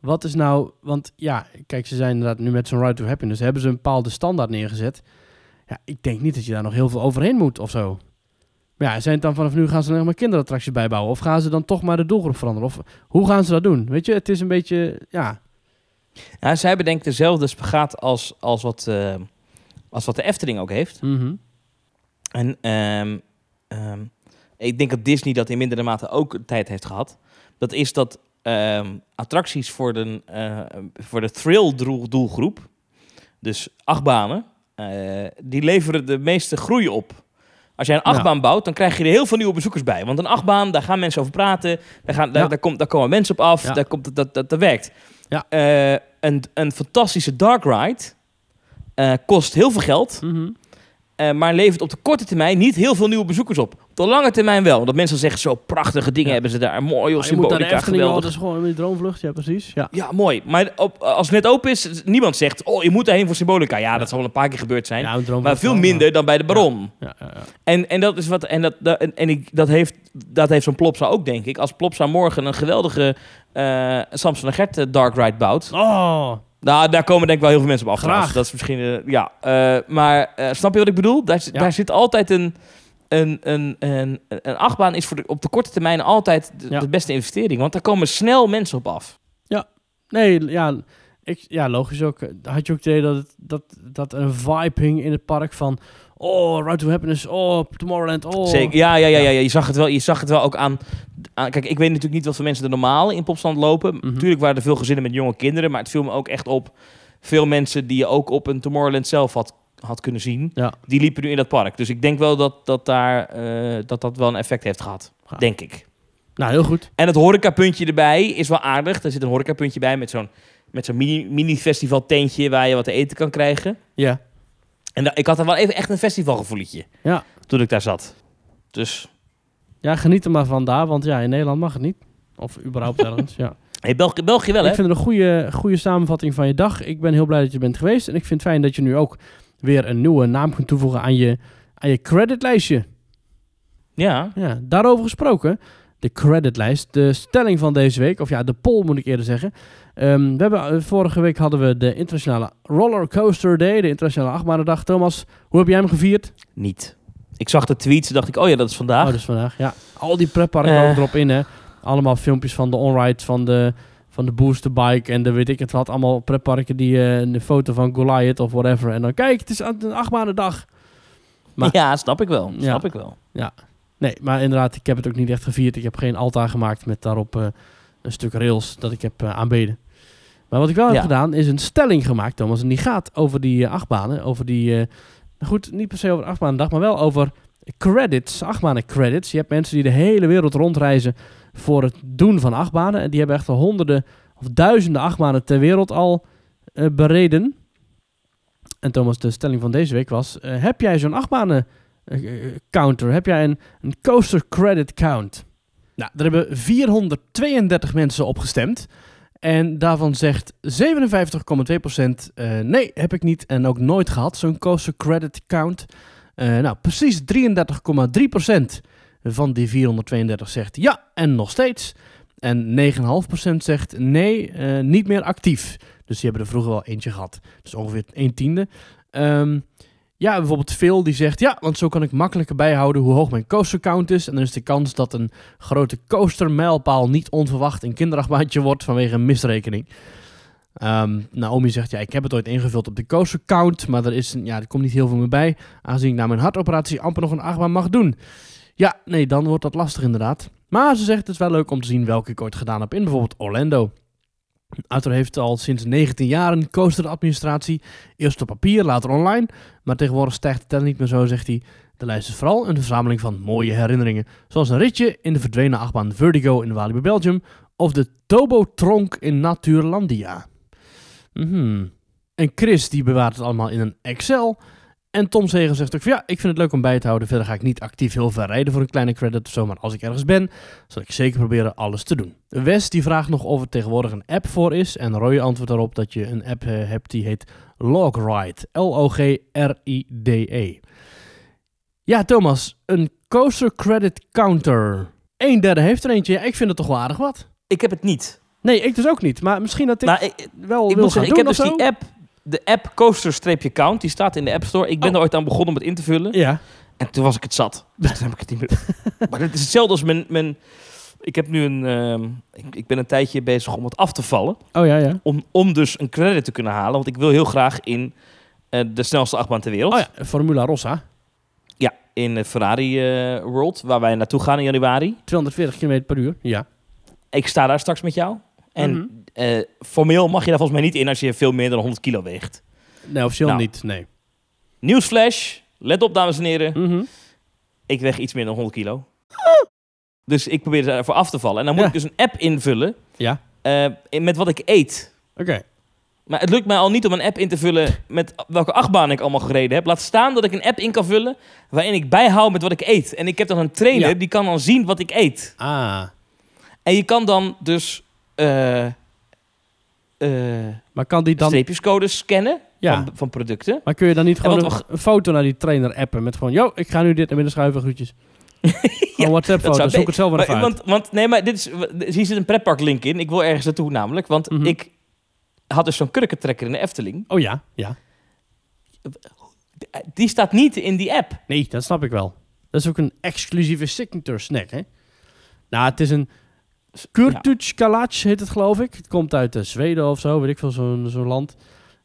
wat is nou... Want ja, kijk, ze zijn inderdaad nu met zo'n Ride to Happiness... hebben ze een bepaalde standaard neergezet. Ja, ik denk niet dat je daar nog heel veel overheen moet of zo. Maar ja, zijn het dan vanaf nu gaan ze nog maar kinderattracties bijbouwen? Of gaan ze dan toch maar de doelgroep veranderen? Of hoe gaan ze dat doen? Weet je, het is een beetje... Ja, Ja, zij bedenkt dezelfde spagaat als, als, wat, eh, als wat de Efteling ook heeft. mhm. En ehm, ehm, ik denk dat Disney dat in mindere mate ook tijd heeft gehad. Dat is dat ehm, attracties voor de, eh, voor de thrill doel- doelgroep, dus achtbanen, eh, die leveren de meeste groei op. Als jij een Ja. achtbaan bouwt, dan krijg je er heel veel nieuwe bezoekers bij. Want een achtbaan, daar gaan mensen over praten. Daar, gaan, daar, Ja. daar, komt, daar komen mensen op af. Ja. Daar komt, dat, dat, dat werkt. Ja. Een, een fantastische dark ride eh, kost heel veel geld. Mhm. Eh, maar levert op de korte termijn niet heel veel nieuwe bezoekers op. De lange termijn wel. Dat mensen zeggen, zo prachtige dingen Ja. hebben ze daar. Mooi, de symbolica, geweldig. dat is gewoon een droomvlucht. Ja, precies. Ja. Ja, mooi. Maar op, als het net open is, niemand zegt, oh, je moet daarheen voor symbolica. Ja, dat zal wel een paar keer gebeurd zijn. Ja, maar veel wel, minder dan bij de Baron. En, en dat is wat. En, dat, dat, en, en ik, dat heeft, dat heeft zo'n Plopsa ook, denk ik. Als Plopsa morgen een geweldige eh Samson en Gert eh, Dark Ride bouwt. Oh, Nou, daar komen denk ik wel heel veel mensen op af. Graag. Dat is misschien. eh, ja. maar snap je wat ik bedoel? Daar, daar zit altijd een. Een, een, een, een achtbaan is voor de, op de korte termijn altijd de, Ja. de beste investering. Want daar komen snel mensen op af. nee, ja. Ik, ja, logisch ook. Had je ook het idee dat, het, dat, dat een vibe hing in het park van... Oh, Ride to Happiness. Oh, Tomorrowland. Oh. Zeker. Ja, ja, ja, ja, ja. Je, zag het wel, je zag het wel ook aan, aan- Kijk, ik weet natuurlijk niet wat voor mensen er normaal in Popstand lopen. Mhm. Natuurlijk waren er veel gezinnen met jonge kinderen. Maar het viel me ook echt op. Veel mensen die je ook op een Tomorrowland zelf had, had kunnen zien. Ja. Die liepen nu in dat park. Dus ik denk wel dat dat, daar, eh, dat, dat wel een effect heeft gehad. Denk ik. Nou, heel goed. En het horecapuntje erbij is wel aardig. Er zit een horecapuntje bij met zo'n met zo'n mini, mini-festival tentje waar je wat te eten kan krijgen. Ja. En da- ik had er wel even echt een festivalgevoeletje Ja. toen ik daar zat. Dus Ja, geniet er maar van daar, want ja, in Nederland mag het niet. Of überhaupt ergens, ja. [laughs] hey, België, België wel, hè? Ik vind het een goede, goede samenvatting van je dag. Ik ben heel blij dat je bent geweest. En ik vind het fijn dat je nu ook weer een nieuwe naam kunt toevoegen aan je, aan je creditlijstje. Ja. Ja, daarover gesproken. De creditlijst, de stelling van deze week, of ja, de poll moet ik eerder zeggen. Ehm, we hebben, eh, vorige week hadden we de internationale Rollercoaster Day, de internationale achtbaanendag. Thomas, hoe heb jij hem gevierd? Niet. Ik zag de tweets en dacht ik, oh ja, dat is vandaag. Oh, dus vandaag, ja. Al die pretparken Eh. ook erop in, hè. Allemaal filmpjes van de onride, van de, van de booster bike en de weet ik het wat. Allemaal pretparken die eh, een foto van Goliath of whatever. En dan, kijk, het is een achtbaanendag. maar- ja, snap ik wel. Ja. Snap ik wel. Nee, maar inderdaad, ik heb het ook niet echt gevierd. Ik heb geen altaar gemaakt met daarop eh, een stuk rails dat ik heb eh, aanbeden. Maar wat ik wel heb Ja. gedaan, is een stelling gemaakt, Thomas. En die gaat over die achtbanen. Over die, goed, niet per se over de achtbaanendag, maar wel over credits, achtbanen credits. Je hebt mensen die de hele wereld rondreizen voor het doen van achtbanen. En die hebben echt honderden of duizenden achtbanen ter wereld al eh, bereden. En Thomas, de stelling van deze week was... eh, heb jij zo'n achtbanen eh, counter? Heb jij een, coaster credit count? Nou, er hebben 432 mensen op gestemd. En daarvan zegt 57,2% eh nee, heb ik niet en ook nooit gehad, zo'n coaster credit count. Nou, precies 33,3% van die 432 zegt ja en nog steeds. En 9,5% zegt nee, eh, niet meer actief. Dus die hebben er vroeger wel eentje gehad. Dus ongeveer 1 tiende. Ehm, ja, bijvoorbeeld Phil die zegt ja, want zo kan ik makkelijker bijhouden hoe hoog mijn coaster count is. En dan is de kans dat een grote coaster mijlpaal niet onverwacht een kinderachtbaantje wordt vanwege een misrekening. Ehm, Naomi zegt ja, ik heb het ooit ingevuld op de coaster count, maar er, is, een- ja, er komt niet heel veel meer bij. Aangezien ik na mijn hartoperatie amper nog een achtbaan mag doen. Ja, nee, dan wordt dat lastig inderdaad. Maar ze zegt het is wel leuk om te zien welke ik ooit gedaan heb in bijvoorbeeld Orlando. Arthur heeft al sinds 19 jaar een coasteradministratie. Eerst op papier, later online. Maar tegenwoordig stijgt het tel niet meer zo, zegt hij. De lijst is vooral een verzameling van mooie herinneringen. Zoals een ritje in de verdwenen achtbaan Vertigo in Walibi, Belgium. Of de Tobotronk in Natuurlandia. Mhm. En Chris die bewaart het allemaal in een Excel. En Tom Zegen zegt ook van ja, ik vind het leuk om bij te houden. Verder ga ik niet actief heel ver rijden voor een kleine credit of zo. Maar als ik ergens ben, zal ik zeker proberen alles te doen. Wes die vraagt nog of er tegenwoordig een app voor is. En Roy antwoordt daarop dat je een app eh, hebt die heet Logride. L-O-G-R-I-D-E. Ja, Thomas, een coaster credit counter. Een derde heeft er eentje. Ja, ik vind het toch wel aardig wat. Ik heb het niet. Nee, ik dus ook niet. Maar misschien dat ik Nou, ik, wel ik wil moet gaan zeggen, ik heb dus zo. die app, de app coaster-count, die staat in de App Store. Ik ben Oh. er ooit aan begonnen om het in te vullen. Ja. En toen was ik het zat. [laughs] Dus toen heb ik het niet meer. maar het is hetzelfde als mijn... mijn ik heb nu een... ehm, ik, ik ben een tijdje bezig om het af te vallen. Oh ja, ja. Om, om dus een credit te kunnen halen. Want ik wil heel graag in eh, de snelste achtbaan ter wereld. Oh ja, Formula Rossa. Ja, in de Ferrari eh, World, waar wij naartoe gaan in januari. 240 km per uur. Ja. Ik sta daar straks met jou. En Mhm. Eh, formeel mag je daar volgens mij niet in als je veel meer dan 100 kilo weegt. Nee, officieel Nou. niet. Nee. Nieuwsflash. Let op, dames en heren. Mhm. Ik weeg iets meer dan 100 kilo. Dus ik probeer ervoor af te vallen. En dan moet Ja. ik dus een app invullen Ja. eh, met wat ik eet. Oké. Maar het lukt mij al niet om een app in te vullen met welke achtbaan ik allemaal gereden heb. Laat staan dat ik een app in kan vullen waarin ik bijhoud met wat ik eet. En ik heb dan een trainer Ja. die kan dan zien wat ik eet. Ah. En je kan dan dus eh, eh, Maar kan die dan... streepjescodes scannen Ja. van, van producten. Maar kun je dan niet En gewoon een, we- een foto naar die trainer appen met gewoon... Yo, ik ga nu dit naar binnen schuiven, groetjes. [laughs] Gewoon WhatsApp foto, zoek het zelf maar Maar, uit. want, want nee, maar dit is, hier zit een pretpark link in. Ik wil ergens naartoe namelijk. Want Mhm. ik had dus zo'n kurkentrekker in de Efteling. Oh ja, ja. Die staat niet in die app. Nee, dat snap ik wel. Dat is ook een exclusieve signature snack, hè? Nou, het is een Ja. Kurtuj heet het, geloof ik. Het komt uit eh, Zweden of zo, weet ik veel, zo'n zo'n land.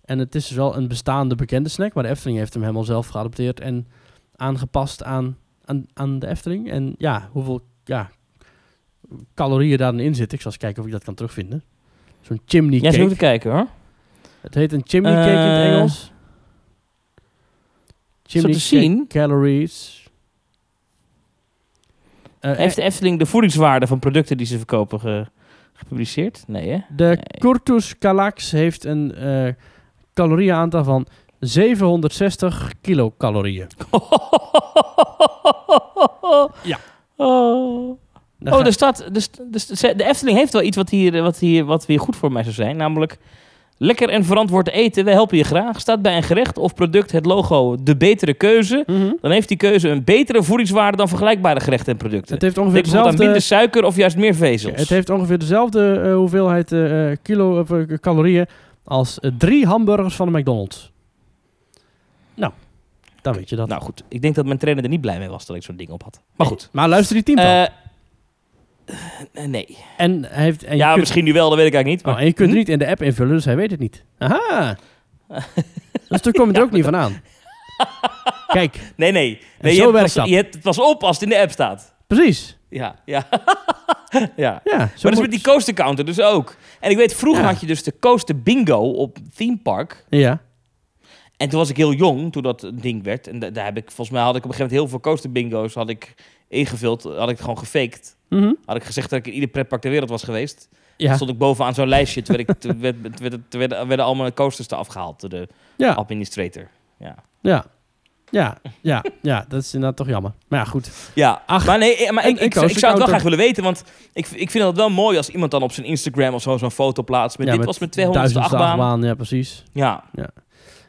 En het is dus wel een bestaande bekende snack, maar de Efteling heeft hem helemaal zelf geadopteerd en aangepast aan, aan, aan de Efteling. En ja, hoeveel ja, calorieën daarin in zitten. Ik zal eens kijken of ik dat kan terugvinden. Zo'n chimney Ja, ze cake. moeten kijken hoor. Het heet een chimney cake in het Eh, Engels. te Chimney zien? cake calories. Eh, Heeft de Efteling de voedingswaarde van producten die ze verkopen ge- gepubliceerd? Nee hè? De Nee. Curtus Calax heeft een eh calorieaantal van 760 kilocalorieën. [laughs] Ja. Oh, oh staat, dus, dus de Efteling heeft wel iets wat hier, wat, hier, wat weer goed voor mij zou zijn. Namelijk lekker en verantwoord eten. We helpen je graag. Staat bij een gerecht of product het logo de betere keuze. Mhm. Dan heeft die keuze een betere voedingswaarde dan vergelijkbare gerechten en producten. Het heeft ongeveer Denk bijvoorbeeld aan dezelfde, minder suiker of juist meer vezels. het heeft ongeveer dezelfde eh, hoeveelheid eh, eh, kilo of, calorieën als drie hamburgers van de McDonald's. Nou, dan weet je dat. Nou goed, ik denk dat mijn trainer er niet blij mee was dat ik zo'n ding op had. Maar goed. Maar luister die team dan. Eh, nee. en, hij heeft, en ja, kunt, misschien nu wel, dat weet ik eigenlijk niet. oh, Maar, en je kunt Hm? het niet in de app invullen, dus hij weet het niet. Aha! [laughs] dus toen kom je er ook niet van aan. Kijk, Nee, nee. Nee zo werkt dat. je hebt het pas op als het in de app staat. precies. Ja, ja. [laughs] ja. Ja, zo Maar dat is moet- met die coaster counter dus ook. En ik weet, vroeger Ja. had je dus de coaster bingo op Theme Park. Ja. En toen was ik heel jong, toen dat ding werd. En da- daar heb ik, volgens mij had ik op een gegeven moment heel veel coaster bingo's had ik ingevuld. Had ik het gewoon gefaked. Mhm. Had ik gezegd dat ik in ieder pretpark ter wereld was geweest. Ja. Stond ik bovenaan zo'n lijstje. Toen, werd ik, toen, werd, toen werden, toen werden, werden al mijn coasters eraf gehaald door de Ja. administrator. Ja. Ja. Ja, ja, ja, dat is inderdaad toch jammer. Maar ja, goed. Ja, Ach, maar, nee, maar een- ik, ik, ik zou het wel graag willen weten, want ik, ik vind het wel mooi als iemand dan op zijn Instagram of zo zo'n foto plaatst. Met ja, dit was mijn 200ste duizendste achtbaan. Ja, precies. Ja,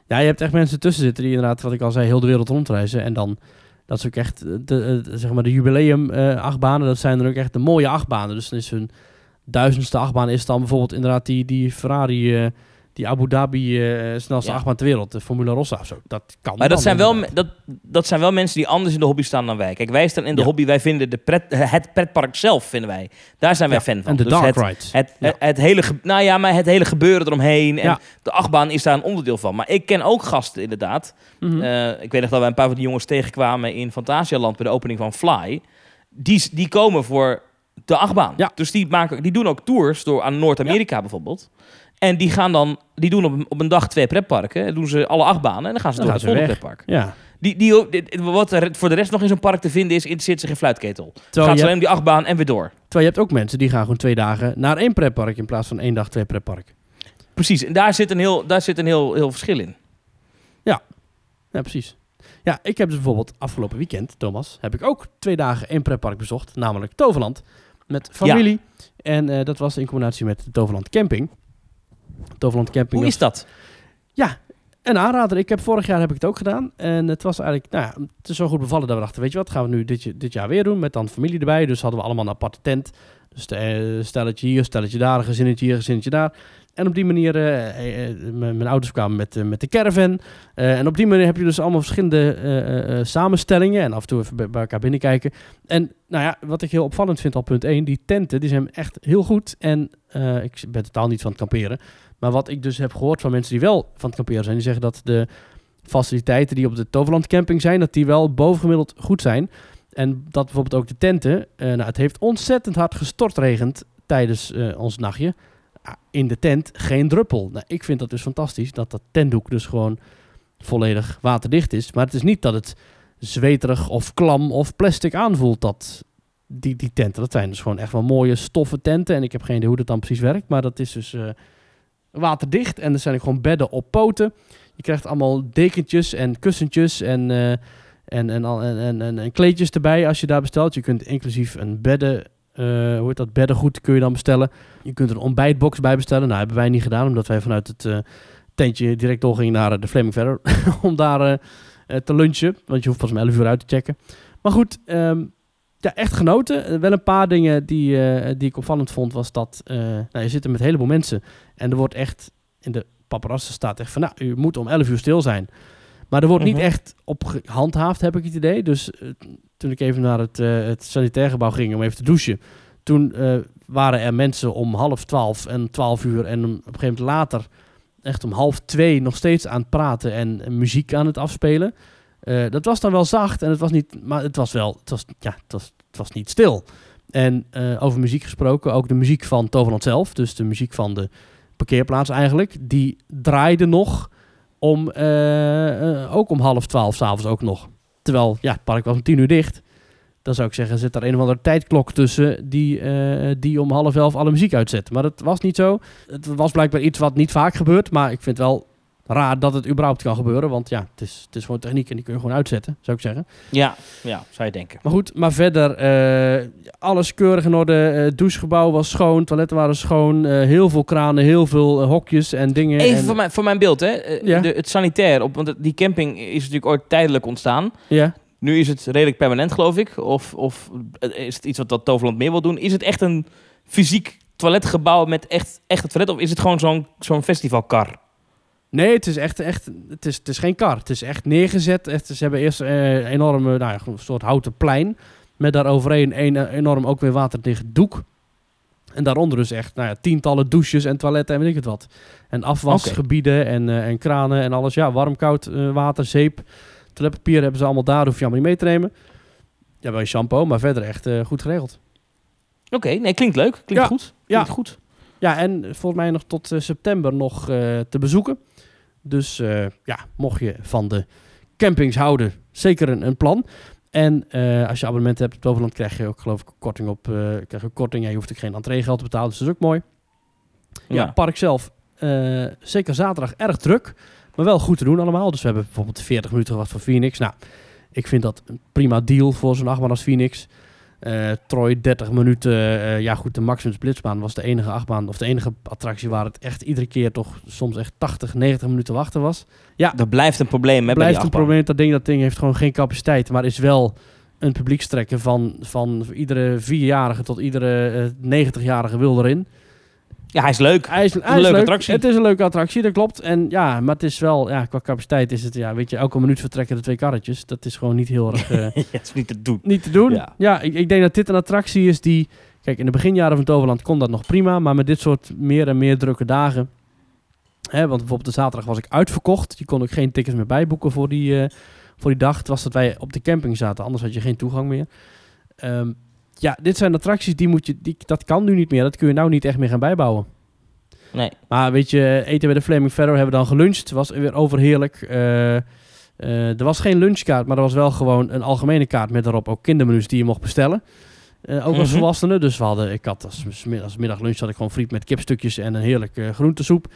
Ja, je hebt echt mensen tussen zitten die inderdaad, wat ik al zei, heel de wereld rondreizen. En dan, dat is ook echt, eh, de, eh, zeg maar, de jubileum eh, dat zijn dan ook echt de mooie achtbanen. Dus dan is hun duizendste achtbaan is dan bijvoorbeeld inderdaad die, die Ferrari, die Abu Dhabi eh, snelste Ja. achtbaan ter wereld, de Formula Rossa of zo. Dat kan maar dat zijn, wel, inderdaad. dat, dat zijn wel mensen die anders in de hobby staan dan wij. Kijk, wij staan in de Ja. hobby, wij vinden de pret, het pretpark zelf, vinden wij. Daar zijn wij Ja, fan van. En de Dus dark het, rides. Het, het, het hele, nou ja, maar het hele gebeuren eromheen. En de achtbaan is daar een onderdeel van. Maar ik ken ook gasten inderdaad. Mhm. Eh, ik weet nog dat wij een paar van die jongens tegenkwamen in Fantasialand bij de opening van Fly. Die, die komen voor de achtbaan. Ja. Dus die, maken, die doen ook tours door aan Noord-Amerika bijvoorbeeld. En die gaan dan, die doen op, een- op een dag twee pretparken. En doen ze alle achtbanen en dan gaan ze Dan door gaan naar het volgende pretpark. ja. Die, die, wat er voor de rest nog in zo'n park te vinden is, interesseert zich geen fluitketel. Terwijl Gaat je, ze alleen op die achtbaan en weer door. terwijl je hebt ook mensen die gaan gewoon twee dagen naar één pretpark in plaats van één dag twee pretpark. Precies, en daar zit een heel, daar zit een heel, heel verschil in. Ja, precies. Ja, ik heb dus bijvoorbeeld afgelopen weekend, Thomas, heb ik ook twee dagen één pretpark bezocht, namelijk Toverland. Met familie. En eh, dat was in combinatie met de Toverland Camping. Toverland Camping Hoe is dat? een aanrader. Ik heb, vorig jaar heb ik het ook gedaan. En het was eigenlijk, nou ja, het is zo goed bevallen dat we dachten, weet je wat, gaan we nu dit, dit jaar weer doen. Met dan familie erbij. Dus hadden we allemaal een aparte tent. Dus de, eh, stelletje hier, stelletje daar, een gezinnetje hier, gezinnetje daar. En op die manier, eh, eh, mijn ouders kwamen met, met de caravan. En op die manier heb je dus allemaal verschillende samenstellingen. En af en toe even bij, elkaar binnenkijken. En nou ja, wat ik heel opvallend vind al punt 1, die tenten, die zijn echt heel goed. En ik ben totaal niet van het kamperen. Maar wat ik dus heb gehoord van mensen die wel van het kamperen zijn, die zeggen dat de faciliteiten die op de Toverland camping zijn, dat die wel bovengemiddeld goed zijn. En dat bijvoorbeeld ook de tenten, eh, nou, het heeft ontzettend hard gestortregend tijdens eh, ons nachtje. Ah, In de tent geen druppel. Nou, ik vind dat dus fantastisch, dat dat tentdoek dus gewoon volledig waterdicht is. Maar het is niet dat het zweterig of klam of plastic aanvoelt, dat, die, die tenten. Dat zijn dus gewoon echt wel mooie stoffen tenten. En ik heb geen idee hoe dat dan precies werkt, maar dat is dus eh, waterdicht. En er zijn ook gewoon bedden op poten. Je krijgt allemaal dekentjes en kussentjes en, en, en, en, en, en, kleedjes erbij als je daar bestelt. Je kunt inclusief een bedden, eh, hoe heet dat, beddengoed kun je dan bestellen. Je kunt een ontbijtbox bij bestellen. Nou, hebben wij niet gedaan, omdat wij vanuit het eh, tentje direct doorgingen naar eh, de Fleming verder. [laughs] om daar te lunchen, want je hoeft pas om 11 uur uit te checken. Maar goed, ehm, ja, echt genoten. Wel een paar dingen die, die ik opvallend vond, was dat nou, je zit er met een heleboel mensen. En er wordt echt, in de paparazzen staat echt van, nou, u moet om 11 uur stil zijn. Maar er wordt Mhm. niet echt op gehandhaafd, heb ik het idee. Dus eh, toen ik even naar het, eh, het sanitair gebouw ging om even te douchen, toen eh, waren er mensen om half twaalf en twaalf uur en op een gegeven moment later echt om half twee nog steeds aan het praten en, en muziek aan het afspelen. Dat was dan wel zacht en het was niet, maar het was wel, het was, ja, het was, het was niet stil. En over muziek gesproken, ook de muziek van Toverland zelf, dus de muziek van de parkeerplaats eigenlijk, die draaide nog om, eh, eh, ook om half twaalf s'avonds ook nog. Terwijl, ja, het park was om tien uur dicht. Dan zou ik zeggen, zit er een of andere tijdklok tussen die, eh, die om half elf alle muziek uitzet. Maar dat was niet zo. Het was blijkbaar iets wat niet vaak gebeurt, maar ik vind wel raar dat het überhaupt kan gebeuren. Want ja, het is, het is gewoon techniek en die kun je gewoon uitzetten, zou ik zeggen. Ja, ja, zou je denken. Maar goed, maar verder, eh, alles keurig in orde. Eh, Het douchegebouw was schoon, toiletten waren schoon. eh, heel veel kranen, heel veel hokjes en dingen. Even en, voor, mijn, voor mijn beeld, hè. Ja. De, het sanitair, op, want die camping is natuurlijk ooit tijdelijk ontstaan. Ja. Nu is het redelijk permanent, geloof ik. Of, of is het iets wat dat Toverland meer wil doen? Is het echt een fysiek toiletgebouw met echt, echt het toilet? Of is het gewoon zo'n zo'n festivalkar? Nee, het is echt, echt het, is, het is geen kar. Het is echt neergezet. Echt, ze hebben eerst eh, een enorme, nou ja, een soort houten plein. Met daaroverheen een eh, enorm ook weer waterdicht doek. En daaronder dus echt nou ja, tientallen douches en toiletten en weet ik het wat. En afwasgebieden en, eh, en kranen en alles. Ja, warm, koud, eh, water, zeep. Toiletpapier hebben ze allemaal daar. Hoef je allemaal niet mee te nemen. Ja, wel je shampoo, maar verder echt eh, goed geregeld. Oké, nee, klinkt leuk. Klinkt Ja. goed. Ja. Klinkt goed. Ja, en volgens mij nog tot eh, september nog eh, te bezoeken. Dus eh, ja, mocht je van de campings houden, zeker een, een plan. En eh, als je abonnement hebt op Toverland, krijg je ook geloof ik korting op. eh krijg je korting. Ja, je hoeft ook geen entreegeld te betalen, dus dat is ook mooi. Ja, park zelf, zeker zaterdag erg druk, maar wel goed te doen allemaal. Dus we hebben bijvoorbeeld 40 minuten gewacht voor Phoenix. Nou, ik vind dat een prima deal voor zo'n achtbaan als Phoenix. Eh Troy 30 minuten. eh, ja goed, de Maximus Blitzbaan was de enige achtbaan of de enige attractie waar het echt iedere keer toch soms echt 80, 90 minuten wachten was. Ja, Dat blijft een probleem, bij blijft een probleem. Dat ding, dat ding heeft gewoon geen capaciteit, maar is wel een publiekstrekker van, van iedere vierjarige tot iedere eh 90-jarige wil erin. Ja, hij is leuk. Hij is, hij een leuke leuk. attractie. Het is een leuke attractie, dat klopt. En ja, maar het is wel, ja, qua capaciteit is het, ja, weet je, elke minuut vertrekken de twee karretjes. Dat is gewoon niet heel erg [laughs] eh, Ja, het is niet te doen. niet te doen. Ja. Ja, ik, ik denk dat dit een attractie is die, kijk, in de beginjaren van Toverland kon dat nog prima, maar met dit soort meer en meer drukke dagen, hè, want bijvoorbeeld de zaterdag was ik uitverkocht. Je kon ook geen tickets meer bijboeken voor die, eh, voor die dag. Het was dat wij op de camping zaten, anders had je geen toegang meer. Ehm, ja, dit zijn attracties die moet je, die, dat kan nu niet meer. Dat kun je nou niet echt meer gaan bijbouwen. Nee. Maar weet je, eten bij de Flaming Ferro hebben we dan geluncht. Was weer overheerlijk. Eh, eh, er was geen lunchkaart, maar er was wel gewoon een algemene kaart met daarop ook kindermenu's die je mocht bestellen. Eh, ook als Mhm. volwassene. Dus we hadden, ik had als, als, middaglunch had ik gewoon friet met kipstukjes en een heerlijk eh, groentesoep.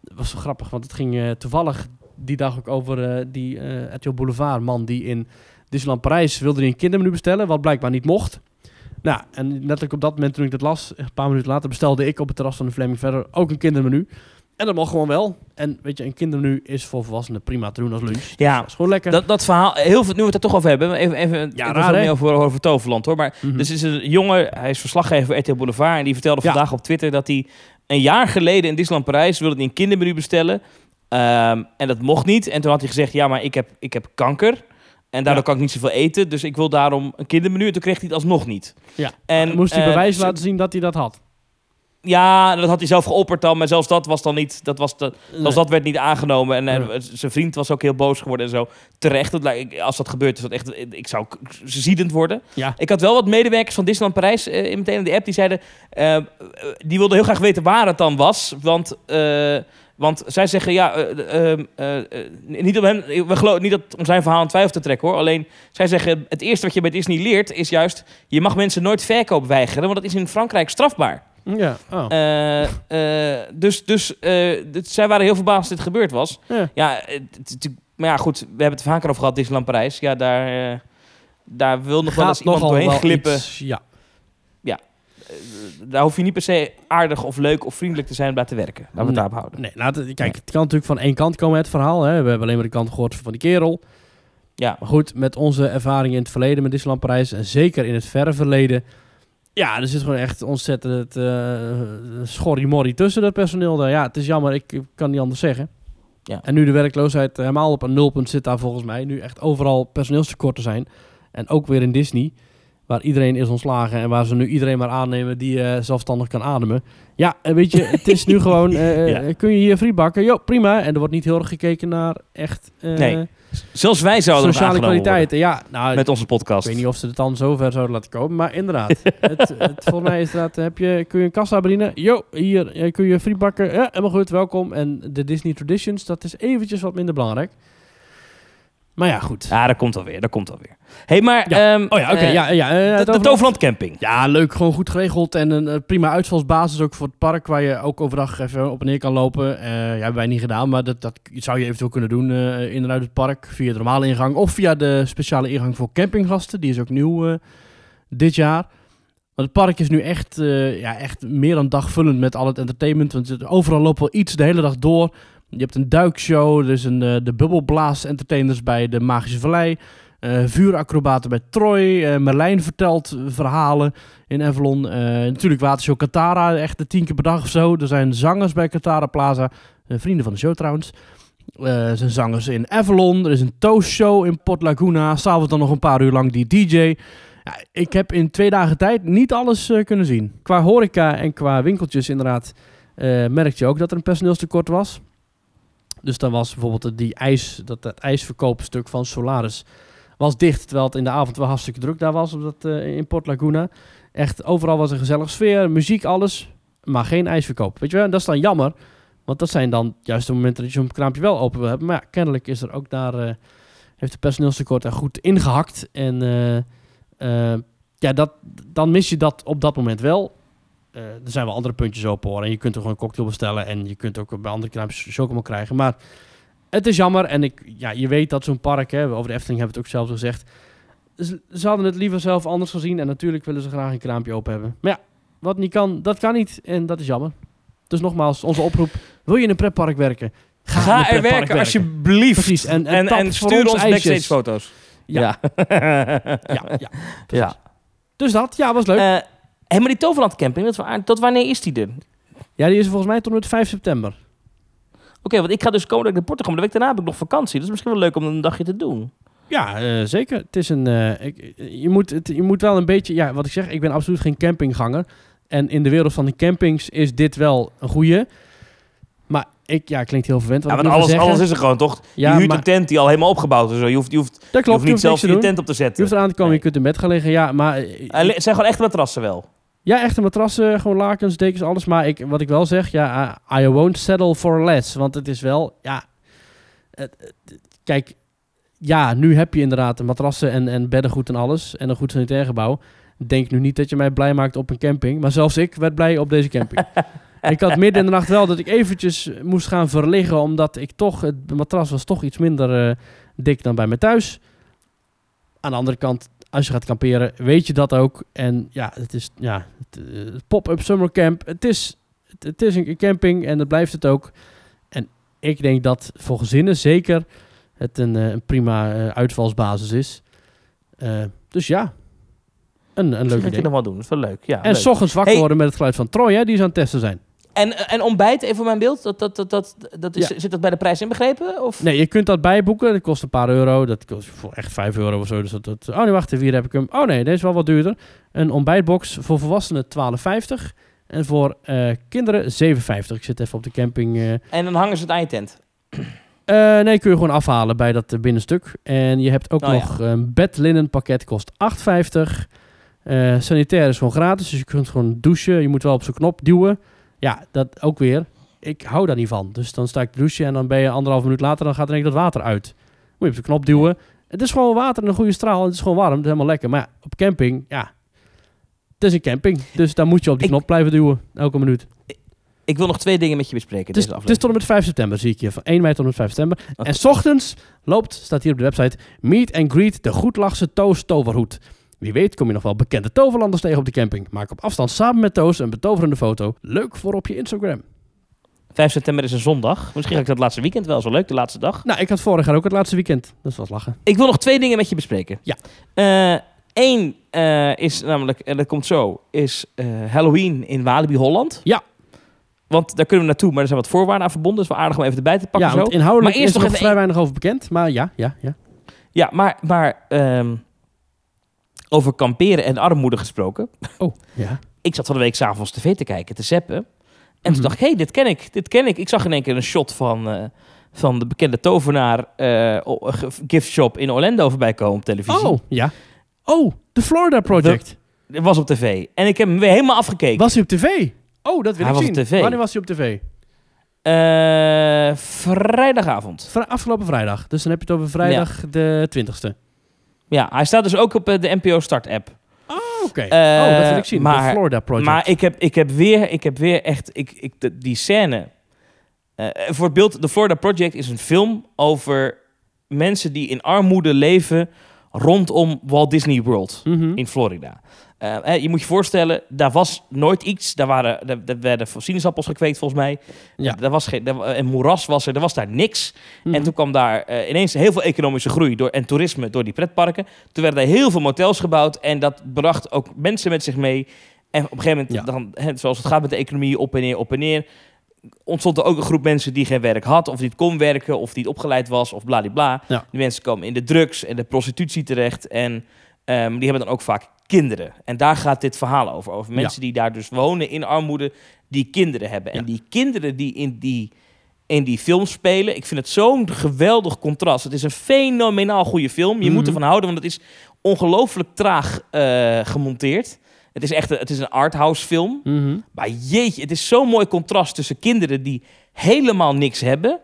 Dat was zo grappig, want het ging toevallig die dag ook over die RTL Boulevard man die in Disneyland Parijs wilde die een kindermenu bestellen, wat blijkbaar niet mocht. Nou, en letterlijk op dat moment toen ik dat las, een paar minuten later bestelde ik op het terras van de Flaming Verder ook een kindermenu. En dat mag gewoon wel. En weet je, een kindermenu is voor volwassenen prima te doen als lunch. Ja, Dat is gewoon lekker. dat, dat verhaal, heel veel, nu we het er toch over hebben, even, even Ja, raar, meer over, over Toverland hoor, maar Mhm. Dus is een jongen, hij is verslaggever voor RTL Boulevard en die vertelde Ja. vandaag op Twitter dat hij een jaar geleden in Disneyland Parijs wilde hij een kindermenu bestellen. Ehm, en dat mocht niet. En toen had hij gezegd, ja, maar ik heb, ik heb kanker. En daardoor Ja. kan ik niet zoveel eten. Dus ik wil daarom een kindermenu. En toen kreeg hij het alsnog niet. Ja. En, moest hij eh, bewijs laten zien dat hij dat had. Ja, dat had hij zelf geopperd dan. Maar zelfs dat was dan niet... Dat was de, Nee. Zelfs dat werd niet aangenomen. En eh, zijn vriend was ook heel boos geworden en zo. Terecht. Dat Als dat gebeurt, is dat echt... Ik zou ziedend worden. Ja. Ik had wel wat medewerkers van Disneyland Parijs eh, in meteen in de app. Die zeiden... die wilden heel graag weten waar het dan was. Want... want zij zeggen, ja, eh, eh, eh, eh, niet, om hem, we geloven niet dat om zijn verhaal in twijfel te trekken hoor. Alleen, zij zeggen, het eerste wat je bij Disney leert is juist, je mag mensen nooit verkoop weigeren, want dat is in Frankrijk strafbaar. Ja, oh. Dus dus zij waren heel verbaasd dat dit gebeurd was. ja. Het- maar ja, goed, we hebben het vaker over gehad, Disneyland Parijs. Ja, daar, daar wil nog wel eens iemand doorheen wel glippen. iets- ja. Eh, daar hoef je niet per se aardig of leuk of vriendelijk te zijn om daar te werken. Laten we het daarop houden. Nee, kijk, het kan natuurlijk van één kant komen, het verhaal. Hè. We hebben alleen maar de kant gehoord van die kerel. Ja, Maar goed, met onze ervaring in het verleden met Disneyland Parijs... en zeker in het verre verleden... Ja, er zit gewoon echt ontzettend uh, schorrimorrie tussen dat personeel daar. Ja, het is jammer, ik, ik kan niet anders zeggen. Ja. En nu de werkloosheid helemaal op een nulpunt zit daar volgens mij. Nu echt overal personeelstekort te zijn. En ook weer in Disney. Waar iedereen is ontslagen en waar ze nu iedereen maar aannemen die eh, zelfstandig kan ademen. Ja, weet je, het is nu [laughs] gewoon, eh, Ja. eh, kun je hier free bakken? Jo, prima. En er wordt niet heel erg gekeken naar echt eh, Nee, Zelfs wij zouden sociale kwaliteiten. Ja, nou, met onze podcast. ik weet niet of ze het dan zover zouden laten komen, maar inderdaad. [laughs] het, het, volgens mij is dat, heb je, kun je een kassa bedienen? Jo, hier kun je free bakken. Ja, helemaal goed, welkom. En de Disney Traditions, dat is eventjes wat minder belangrijk. Maar ja, goed. Ja, dat komt alweer. Dat komt alweer. hey, maar... Ja. ehm, Oh ja, oké. eh, ja, ja, eh, de, het de Toverland- Camping. Ja, leuk. Gewoon goed geregeld. En een eh, prima uitvalsbasis ook voor het park. Waar je ook overdag even op en neer kan lopen. Eh ja, hebben wij niet gedaan. Maar dat, dat zou je eventueel kunnen doen eh, in en uit het park. Via de normale ingang. Of via de speciale ingang voor campinggasten. Die is ook nieuw eh, dit jaar. Maar het park is nu echt, eh, ja, echt meer dan dagvullend met al het entertainment. Want overal loopt wel iets de hele dag door. Je hebt een duikshow. Er is een, eh, de bubbelblaas entertainers bij de Magische Vallei. eh vuuracrobaten bij Troy. eh, Merlijn vertelt verhalen in Avalon. Natuurlijk Watershow Katara, echt de tien keer per dag of zo. Er zijn zangers bij Katara Plaza. Vrienden van de show trouwens. Er zijn zangers in Avalon. Er is een toastshow in Port Laguna. S'avonds dan nog een paar uur lang die DJ. Ja, ik heb in twee dagen tijd niet alles kunnen zien. Qua horeca en qua winkeltjes inderdaad eh merkte je ook dat er een personeelstekort was. Dus dan was bijvoorbeeld die ijs, dat, dat ijsverkoopstuk van Solaris was dicht. Terwijl het in de avond wel hartstikke druk daar was op dat, eh, in Port Laguna. Echt overal was een gezellige sfeer, muziek, alles. Maar geen ijsverkoop. Weet je wel, en dat is dan jammer. Want dat zijn dan juist de momenten dat je zo'n kraampje wel open wil hebben. Maar kennelijk is er ook daar... eh, heeft de personeelstekort er goed ingehakt. En eh, ja, dat, dan mis je dat op dat moment wel. Eh, er zijn wel andere puntjes open hoor. En je kunt er gewoon een cocktail bestellen. En je kunt ook bij andere kraampjes chocomel krijgen. Maar het is jammer. En ik, ja, je weet dat zo'n park, hè, over de Efteling hebben we het ook zelf gezegd. Ze, hadden het liever zelf anders gezien. En natuurlijk willen ze graag een kraampje open hebben. Maar ja, wat niet kan, dat kan niet. En dat is jammer. Dus nogmaals, onze oproep. Wil je in een pretpark werken? Ga, er werken, alsjeblieft. Precies. En, en, stuur ons ons backstage foto's. Ja. ja. Ja, ja. [laughs] ja. Dus dat, ja, was leuk. Eh, hé, maar die Toverland Camping, dat, tot wanneer is die er? ja, die is volgens mij tot en met 5 september. Oké, want ik ga dus komende week naar Portugal, maar de week daarna heb ik nog vakantie. Dat is misschien wel leuk om een dagje te doen. Ja, eh, zeker. Het is een. eh, ik, je, moet, het, je moet wel een beetje. Ja, wat ik zeg, ik ben absoluut geen campingganger. En in de wereld van de campings is dit wel een goeie. Maar ik, ja, klinkt heel verwend. Wat Ja, ik want alles, zeggen. alles is er gewoon, toch? Ja, je huurt maar- een tent die al helemaal opgebouwd is. Je hoeft, je hoeft, Dat je hoeft niet zelf te je tent op te Je zetten. hoeft eraan te komen, Nee. je kunt in bed gaan liggen. Ja, maar. Het zijn gewoon echte matrassen wel. Ja, echte matrassen, gewoon lakens, dekens, alles. Maar ik, wat ik wel zeg, ja, I, won't settle for less. Want het is wel, ja... het- kijk, ja, nu heb je inderdaad matrassen en, en beddengoed en alles. En een goed sanitair gebouw. Denk nu niet dat je mij blij maakt op een camping. Maar zelfs ik werd blij op deze camping. [laughs] ik had midden in de nacht wel dat ik eventjes moest gaan verliggen. Omdat ik toch, het matras was toch iets minder eh, dik dan bij me thuis. Aan de andere kant, als je gaat kamperen, weet je dat ook. En ja, het is ja, eh, pop-up summer camp. Het is, het, het is een camping en dat blijft het ook. En ik denk dat voor gezinnen zeker het een, eh, een prima eh, uitvalsbasis is. Dus ja, een, een leuk Dat ga ik idee. nog wel doen. Dat is wel leuk. Ja, En leuk. s ochtends wakker Hey. worden met het geluid van Troy, hè, die is aan het testen zijn. En, en ontbijt, even voor mijn beeld, dat, dat, dat, dat, dat is, Ja. zit dat bij de prijs inbegrepen? Of? Nee, je kunt dat bijboeken. Dat kost een paar euro. Dat kost voor echt 5 euro of zo. Dus dat, dat, oh nee, wacht even. Hier heb ik hem. Oh nee, deze is wel wat duurder. Een ontbijtbox voor volwassenen 12,50. En voor eh, kinderen 7,50. Ik zit even op de camping. eh. En dan hangen ze het aan je tent. Eh, nee, kun je gewoon afhalen bij dat binnenstuk. En je hebt ook Oh, nog een bedlinnenpakket, kost 8,50. Eh sanitair is gewoon gratis, dus je kunt gewoon douchen. Je moet wel op zo'n knop duwen. Ja, dat ook weer. Ik hou daar niet van. Dus dan sta ik te douchen en dan ben je anderhalf minuut later, dan gaat er dat water uit. Moet je op de knop duwen. Het is gewoon water en een goede straal. Het is gewoon warm, het is helemaal lekker. Maar ja, op camping, ja, het is een camping. Dus dan moet je op die Ik- knop blijven duwen, elke minuut. Ik wil nog twee dingen met je bespreken Het is, deze het is aflevering. tot en met 5 september, zie ik hier. Van 1 mei tot en met 5 september. En s ochtends loopt, staat hier op de website, Meet and Greet de Goedlachse Toos Toverhoed. Wie weet kom je nog wel bekende toverlanders tegen op de camping. Maak op afstand samen met Toos een betoverende foto. Leuk voor op je Instagram. 5 september is een zondag. Misschien ga ik dat laatste weekend wel zo leuk, de laatste dag. Nou, ik had vorig jaar ook het laatste weekend. Dat was lachen. Ik wil nog twee dingen met je bespreken. Ja. Eén is namelijk, en dat komt zo, is eh, Halloween in Walibi Holland. Ja. Want daar kunnen we naartoe, maar er zijn wat voorwaarden aan verbonden. Dus wel aardig om even erbij te pakken ja, zo. inhoudelijk Maar eerst is er nog vrij weinig over bekend. Maar ja, ja, ja. Ja, maar, maar ehm, Over kamperen en armoede gesproken. Oh, ja. Ik zat van de week s'avonds tv te kijken, te zappen. En Mhm. toen dacht ik, hé, hey, dit ken ik, dit ken ik. Ik zag in één keer een shot van, eh, van de bekende tovenaar eh, ge- gift shop in Orlando voorbij komen op televisie. Oh, ja. Oh, de Florida Project. Dat was op tv. En ik heb hem weer helemaal afgekeken. Was hij op tv? Oh, dat wil Hij ik was zien. op tv. Wanneer was hij op tv? Eh, vrijdagavond. Vri- afgelopen vrijdag. Dus dan heb je het over vrijdag de 20ste. Ja, hij staat dus ook op eh, de NPO Start app. Oh, oké. Eh, oh, dat wil ik zien. maar- de Florida Project. Maar ik heb, ik heb weer, ik heb weer echt, ik, ik, de- die scène. eh, voor het beeld, The Florida Project is een film over mensen die in armoede leven rondom Walt Disney World Mhm. in Florida. Eh, je moet je voorstellen, daar was nooit iets. Daar, waren, daar, daar werden sinaasappels gekweekt volgens mij. Ja. Daar was geen, daar, en moeras was er, er was daar niks. Mhm. En toen kwam daar eh, ineens heel veel economische groei door, en toerisme door die pretparken. Toen werden er heel veel motels gebouwd en dat bracht ook mensen met zich mee. En op een gegeven moment, Ja. dan, hè, zoals het gaat met de economie, op en neer, op en neer, ontstond er ook een groep mensen die geen werk had, of niet kon werken, of niet opgeleid was, of bladibla. Ja. Die mensen komen in de drugs en de prostitutie terecht en ehm, die hebben dan ook vaak kinderen. En daar gaat dit verhaal over, over mensen die daar dus wonen in armoede, die kinderen hebben. En die kinderen die in die in die film spelen. Ik vind het zo'n geweldig contrast. Het is een fenomenaal goede film. Je Mhm. moet ervan houden, want het is ongelooflijk traag eh, gemonteerd. Het is echt een, het is een arthouse film. Mhm. Maar jeetje, het is zo'n mooi contrast tussen kinderen die helemaal niks hebben...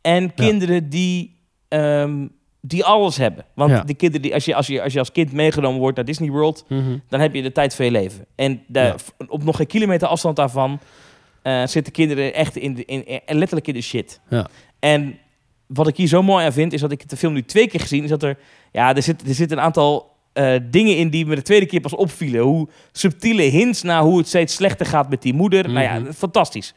en kinderen die, ehm, die alles hebben. Want Ja. de kinderen die, als, je, als, je, als je als kind meegenomen wordt naar Disney World... Mhm. dan heb je de tijd van je leven. En de, Ja. op nog geen kilometer afstand daarvan eh, zitten kinderen echt in de, in, in- letterlijk in de shit. Ja. En wat ik hier zo mooi aan vind, is dat ik de film nu twee keer gezien, is dat er, ja, er zit, er zit een aantal eh, dingen in die me de tweede keer pas opvielen. Hoe subtiele hints naar hoe het steeds slechter gaat met die moeder. Nou Mhm. ja, fantastisch.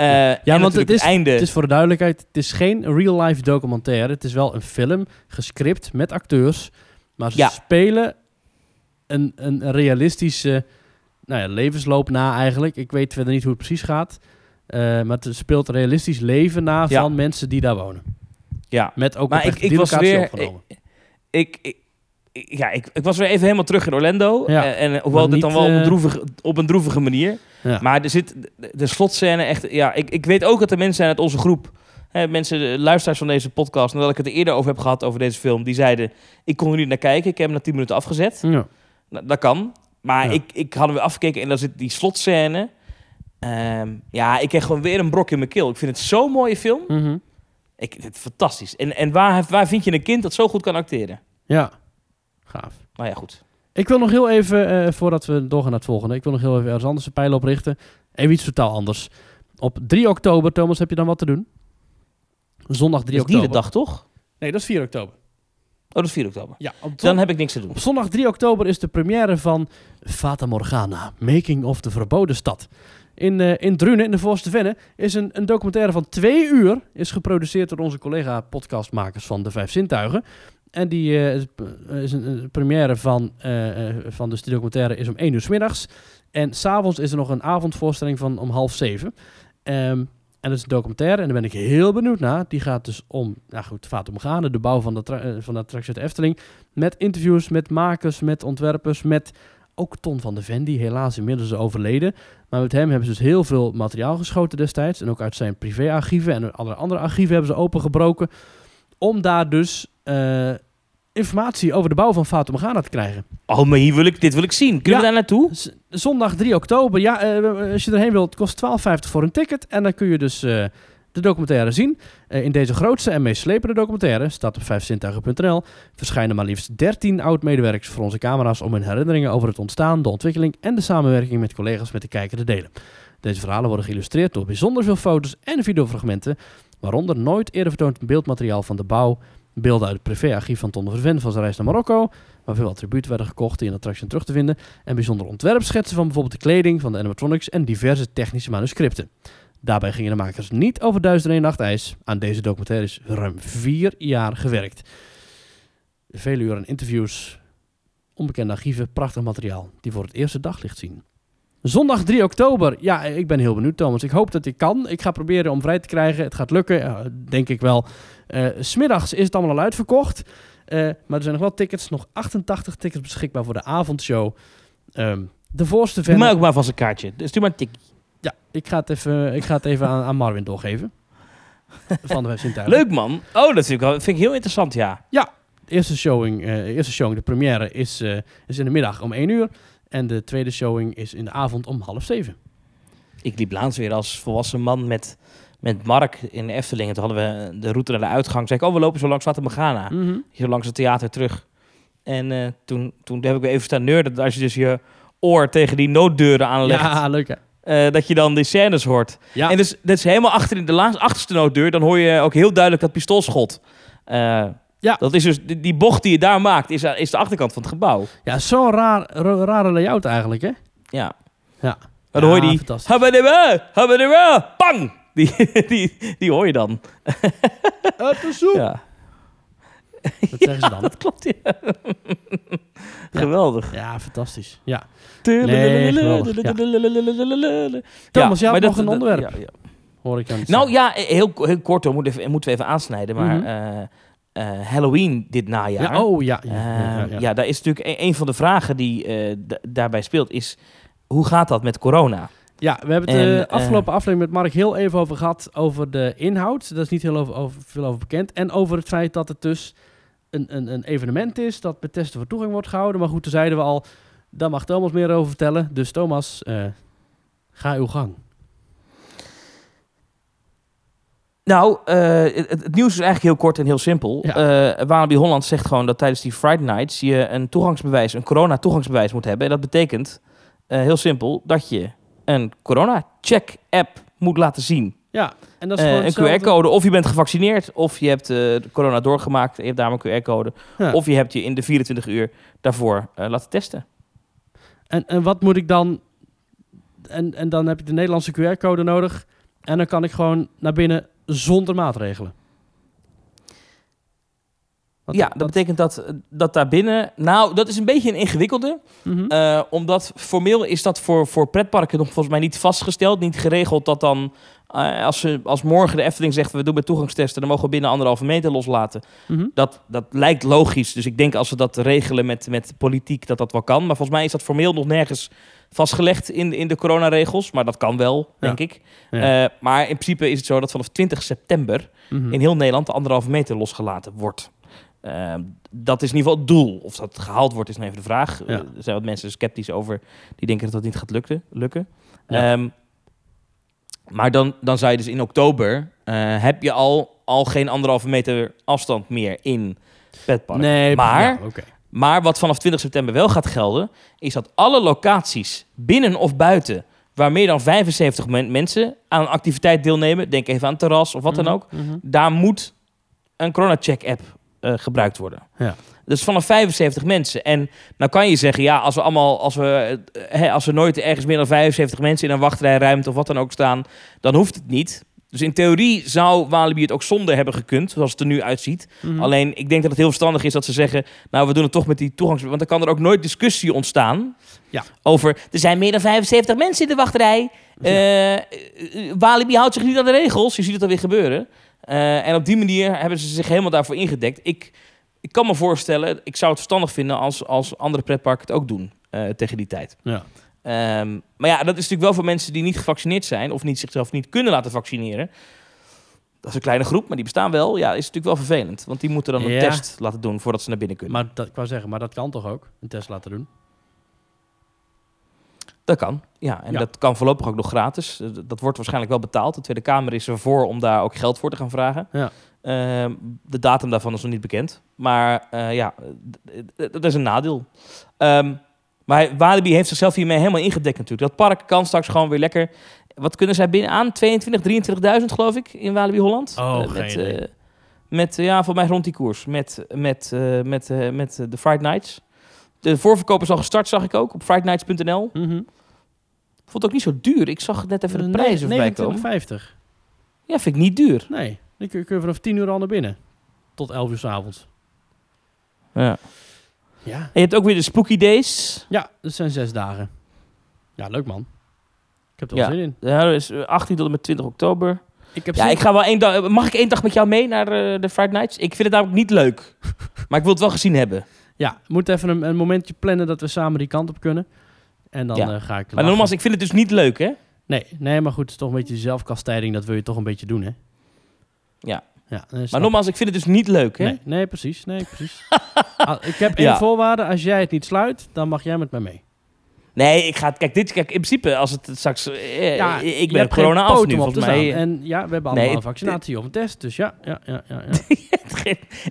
Eh, Ja, want het is, einde. het is voor de duidelijkheid, het is geen real-life documentaire. Het is wel een film, gescript met acteurs. Maar ze Ja. spelen een, een realistische nou ja, levensloop na eigenlijk. Ik weet verder niet hoe het precies gaat. Eh, maar het speelt een realistisch leven na Ja. van mensen die daar wonen. ja. Met ook Maar ik- ik was locatie weer- ik- ja, ik, ik was weer even helemaal terug in Orlando. Ja. Eh, en hoewel Maar dit dan wel op een, eh, droevige, op een droevige manier. Ja. Maar er zit de, de slotscène echt. Ja, ik, ik weet ook dat er mensen zijn uit onze groep. Hè, mensen, luisteraars van deze podcast. Nadat ik het er eerder over heb gehad over deze film. Die zeiden: Ik kon er niet naar kijken. Ik heb hem na 10 minuten afgezet. Ja. Nou, dat kan. Maar ik, ik had hem weer afgekeken en dan zit die slotscène. Ehm, ja, ik kreeg gewoon weer een brok in mijn keel. Ik vind het zo'n mooie film. Mhm. Ik, het is fantastisch. En, en waar, waar vind je een kind dat zo goed kan acteren? ja, gaaf. Nou ja, goed. Ik wil nog heel even, eh, voordat we doorgaan naar het volgende, ik wil nog heel even ergens anders een pijl oprichten. Even iets totaal anders. Op 3 oktober, Thomas, heb je dan wat te doen? Zondag 3 Dat is oktober. dierendag, toch? Nee, dat is 4 oktober. Oh, dat is 4 oktober. Ja, op, Dan heb ik niks te doen. op zondag 3 oktober is de première van Fata Morgana, Making of the Verboden Stad. In, eh in Drunen, in de Voorste Venne, is een, een documentaire van twee uur, is geproduceerd door onze collega podcastmakers van De Vijf Zintuigen. En die eh, is, eh, een, première van, eh, van die documentaire is om 1 uur 's middags. En s'avonds is er nog een avondvoorstelling van om half zeven. Ehm, en dat is een documentaire en daar ben ik heel benieuwd naar. Die gaat dus om, nou goed, Fata Morgana, de bouw van de, van de attractie Efteling. Met interviews, met makers, met ontwerpers, met ook Ton van de Ven, helaas inmiddels is overleden. Maar met hem hebben ze dus heel veel materiaal geschoten destijds. En ook uit zijn privéarchieven en alle andere archieven hebben ze opengebroken. Om daar dus eh, informatie over de bouw van Fata Morgana te krijgen. Oh, maar hier wil ik, dit wil ik zien. Kunnen Ja. we daar naartoe? Z- Zondag 3 oktober. Ja, eh, als je erheen wilt, kost 12,50 voor een ticket. En dan kun je dus eh, de documentaire zien. Eh, in deze grootste en meest slepende documentaire, staat op 5zintuigen.nl, verschijnen maar liefst 13 oud-medewerkers voor onze camera's om hun herinneringen over het ontstaan, de ontwikkeling en de samenwerking met collega's met de kijker te delen. Deze verhalen worden geïllustreerd door bijzonder veel foto's en videofragmenten, waaronder nooit eerder vertoond beeldmateriaal van de bouw, beelden uit het privéarchief van Ton de Verven van zijn reis naar Marokko, waar veel attributen werden gekocht die in de attractie terug te vinden, en bijzondere ontwerpschetsen van bijvoorbeeld de kleding van de animatronics en diverse technische manuscripten. Daarbij gingen de makers niet over Duizend en Nacht IJs. Aan deze documentaire is ruim vier jaar gewerkt. Vele uren interviews, onbekende archieven, prachtig materiaal die voor het eerste daglicht zien. Zondag 3 oktober. Ja, ik ben heel benieuwd, Thomas. Ik hoop dat ik kan. Ik ga proberen om vrij te krijgen. Het gaat lukken, eh, denk ik wel. S Smiddags is het allemaal al uitverkocht. Eh, maar er zijn nog wel tickets. Nog 88 tickets beschikbaar voor de avondshow. Ehm, de voorste Doe fan... maar ook maar van zijn kaartje. Dus doe maar een tikkie. Ja, ik ga het even, ik ga het even aan, aan Marvin doorgeven. Van de Webzintuigen. [laughs] Leuk man. Oh, dat vind ik, vind ik heel interessant, ja. De eerste showing, de eerste showing, de première, is, is in de middag om 1 uur. En de tweede showing is in de avond om half 7. Ik liep laatst weer als volwassen man met, met Mark in de Efteling. En toen hadden we de route naar de uitgang. Zei ik, oh, we lopen zo langs Fata Morgana. Mhm. Zo langs het theater terug. En eh, toen, toen heb ik weer even staan neurden. dat Als je dus je oor tegen die nooddeuren aanlegt, Ja, leuk hè? eh, dat je dan die scènes hoort. Ja, En dus dat is helemaal achter in de laatste, achterste nooddeur. Dan hoor je ook heel duidelijk dat pistoolschot. Eh, Ja. Dat is dus, die, bocht die je daar maakt, is, is de achterkant van het gebouw. ja zo'n raar, ra- rare layout eigenlijk hè? Ja. Ja. Maar dan hoor je Ja, die... Habadaba, habadaba, Pang! Die, die, die hoor je dan. [laughs] Uit de soep! Ja. Wat zeggen ze [laughs] dan? Dat klopt, ja. Geweldig. Ja, fantastisch. Ja. Nee, geweldig, Thomas, jij had nog een onderwerp. Ja, ja. Hoor ik aan het Nou ja, heel, heel kort hoor, moeten we even, moeten we even aansnijden. Maar eh, eh, Halloween dit najaar. Ja, oh ja. Ja, Ehm, ja, ja, ja, ja. daar is natuurlijk een, een van de vragen die eh, daarbij speelt, is hoe gaat dat met corona? Ja, we hebben het En, de eh, afgelopen aflevering met Mark heel even over gehad. Over de inhoud. Daar is niet heel over, over, veel over bekend. En over het feit dat het dus een, een, een evenement is. Dat met testen voor toegang wordt gehouden. Maar goed, toen zeiden we al. Daar mag Thomas meer over vertellen. Dus Thomas, ga uw gang. Nou, eh, het, het nieuws is eigenlijk heel kort en heel simpel. Ja. Walibi Holland zegt gewoon dat tijdens die Friday Nights je een toegangsbewijs, een corona-toegangsbewijs moet hebben. En dat betekent, eh, heel simpel, dat je een corona-check-app moet laten zien. Ja, en dat is gewoon een. QR-code, of je bent gevaccineerd, of je hebt corona doorgemaakt, en je hebt daar een QR-code. Ja. Of je hebt je in de 24 uur daarvoor laten testen. En, en wat moet ik dan... En, en dan heb je de Nederlandse QR-code nodig. En dan kan ik gewoon naar binnen zonder maatregelen. Wat- ja, dat wat- betekent dat, dat daarbinnen... Nou, dat is een beetje een ingewikkelde. Mhm. Eh, omdat formeel is dat voor, voor pretparken nog volgens mij niet vastgesteld. Niet geregeld dat dan, eh, als, ze, als morgen de Efteling zegt... we doen met toegangstesten, dan mogen we binnen anderhalve meter loslaten. Mhm. Dat, dat lijkt logisch. Dus ik denk als we dat regelen met, met politiek, dat dat wel kan. Maar volgens mij is dat formeel nog nergens vastgelegd in, in de coronaregels. Maar dat kan wel, denk ik. Ja. Eh, maar in principe is het zo dat vanaf 20 september... Mhm. in heel Nederland de anderhalve meter losgelaten wordt. Eh, dat is in ieder geval het doel. Of dat gehaald wordt, is nog even de vraag. Ja. Eh, er zijn wat mensen sceptisch over die denken dat dat niet gaat lukken. lukken. Ja. Maar dan, dan zou je dus in oktober... eh, heb je al, al geen anderhalve meter afstand meer in petpark. Nee, maar, ja, maar wat vanaf 20 september wel gaat gelden... is dat alle locaties, binnen of buiten... waar meer dan 75 men- mensen aan een activiteit deelnemen... denk even aan terras of wat dan Mhm, ook mhm. daar moet een corona-check-app eh, gebruikt worden. Ja. Dus vanaf 75 mensen. En nou kan je zeggen, ja, als we allemaal, als we, eh, hè, als er nooit ergens meer dan 75 mensen in een wachtrijruimte of wat dan ook staan, dan hoeft het niet. Dus in theorie zou Walibi het ook zonder hebben gekund, zoals het er nu uitziet. Mhm. Alleen, ik denk dat het heel verstandig is dat ze zeggen, nou, we doen het toch met die toegangs... Want dan kan er ook nooit discussie ontstaan Ja. over, er zijn meer dan 75 mensen in de wachtrij. Eh, eh, Walibi houdt zich niet aan de regels. Je ziet het alweer gebeuren. En op die manier hebben ze zich helemaal daarvoor ingedekt. Ik, ik kan me voorstellen, ik zou het verstandig vinden als, als andere pretparken het ook doen eh, tegen die tijd. Ja. Ehm, maar ja, dat is natuurlijk wel voor mensen die niet gevaccineerd zijn of niet zichzelf niet kunnen laten vaccineren. Dat is een kleine groep, maar die bestaan wel. Ja, is natuurlijk wel vervelend. Want die moeten dan een Ja. test laten doen voordat ze naar binnen kunnen. Maar dat, ik wou zeggen, maar dat kan toch ook? Een test laten doen? Dat kan, ja. En Ja. dat kan voorlopig ook nog gratis. Dat wordt waarschijnlijk wel betaald. De Tweede Kamer is ervoor om daar ook geld voor te gaan vragen. Ja. Ehm, de datum daarvan is nog niet bekend. Maar eh, ja, dat is een nadeel. Ehm, maar Walibi heeft zichzelf hiermee helemaal ingedekt natuurlijk. Dat park kan straks gewoon weer lekker... Wat kunnen zij binnen aan? 22, 23.000 geloof ik in Walibi Holland. Oh, geen met, idee. eh, met, ja, voor mij rond die koers. Met, met, met, met de Friday Nights. De voorverkoop is al gestart, zag ik ook, op fridaynights.nl. Mhm. Vond het ook niet zo duur. Ik zag net even de prijzen voorbij komen. 29,50. Ja, vind ik niet duur. Nee, dan kun je, kun je vanaf 10 uur al naar binnen. Tot 11 uur s'avonds. Ja. Ja. En je hebt ook weer de Spooky Days. Ja, dat zijn zes dagen. Ja, leuk man. Ik heb er wel zin in. Ja, dat is eh, 18 tot en met 20 oktober. Ik heb Ja, zin- ik ga wel één dag. Mag ik één dag met jou mee naar eh, de Friday Nights? Ik vind het namelijk niet leuk. [laughs] maar ik wil het wel gezien hebben. Ja, we moeten even een, een momentje plannen dat we samen die kant op kunnen. En dan Ja. eh, ga ik... Maar nogmaals, ik vind het dus niet leuk, hè? Nee, nee, maar goed, het is toch een beetje zelfkastijding. Dat wil je toch een beetje doen, hè? Ja. Ja, Maar nogmaals, ik vind het dus niet leuk, hè? Nee, nee, precies. Nee, precies. [laughs] Ah, ik heb één Ja. voorwaarde. Als jij het niet sluit, dan mag jij met mij mee. Nee, ik ga. Kijk, dit, kijk, in principe, als het straks. eh, Ja, ik je ben corona af nu, volgens mij. En ja, we hebben Nee, allemaal een vaccinatie of een test. Dus ja, ja, ja, ja. ja. [laughs]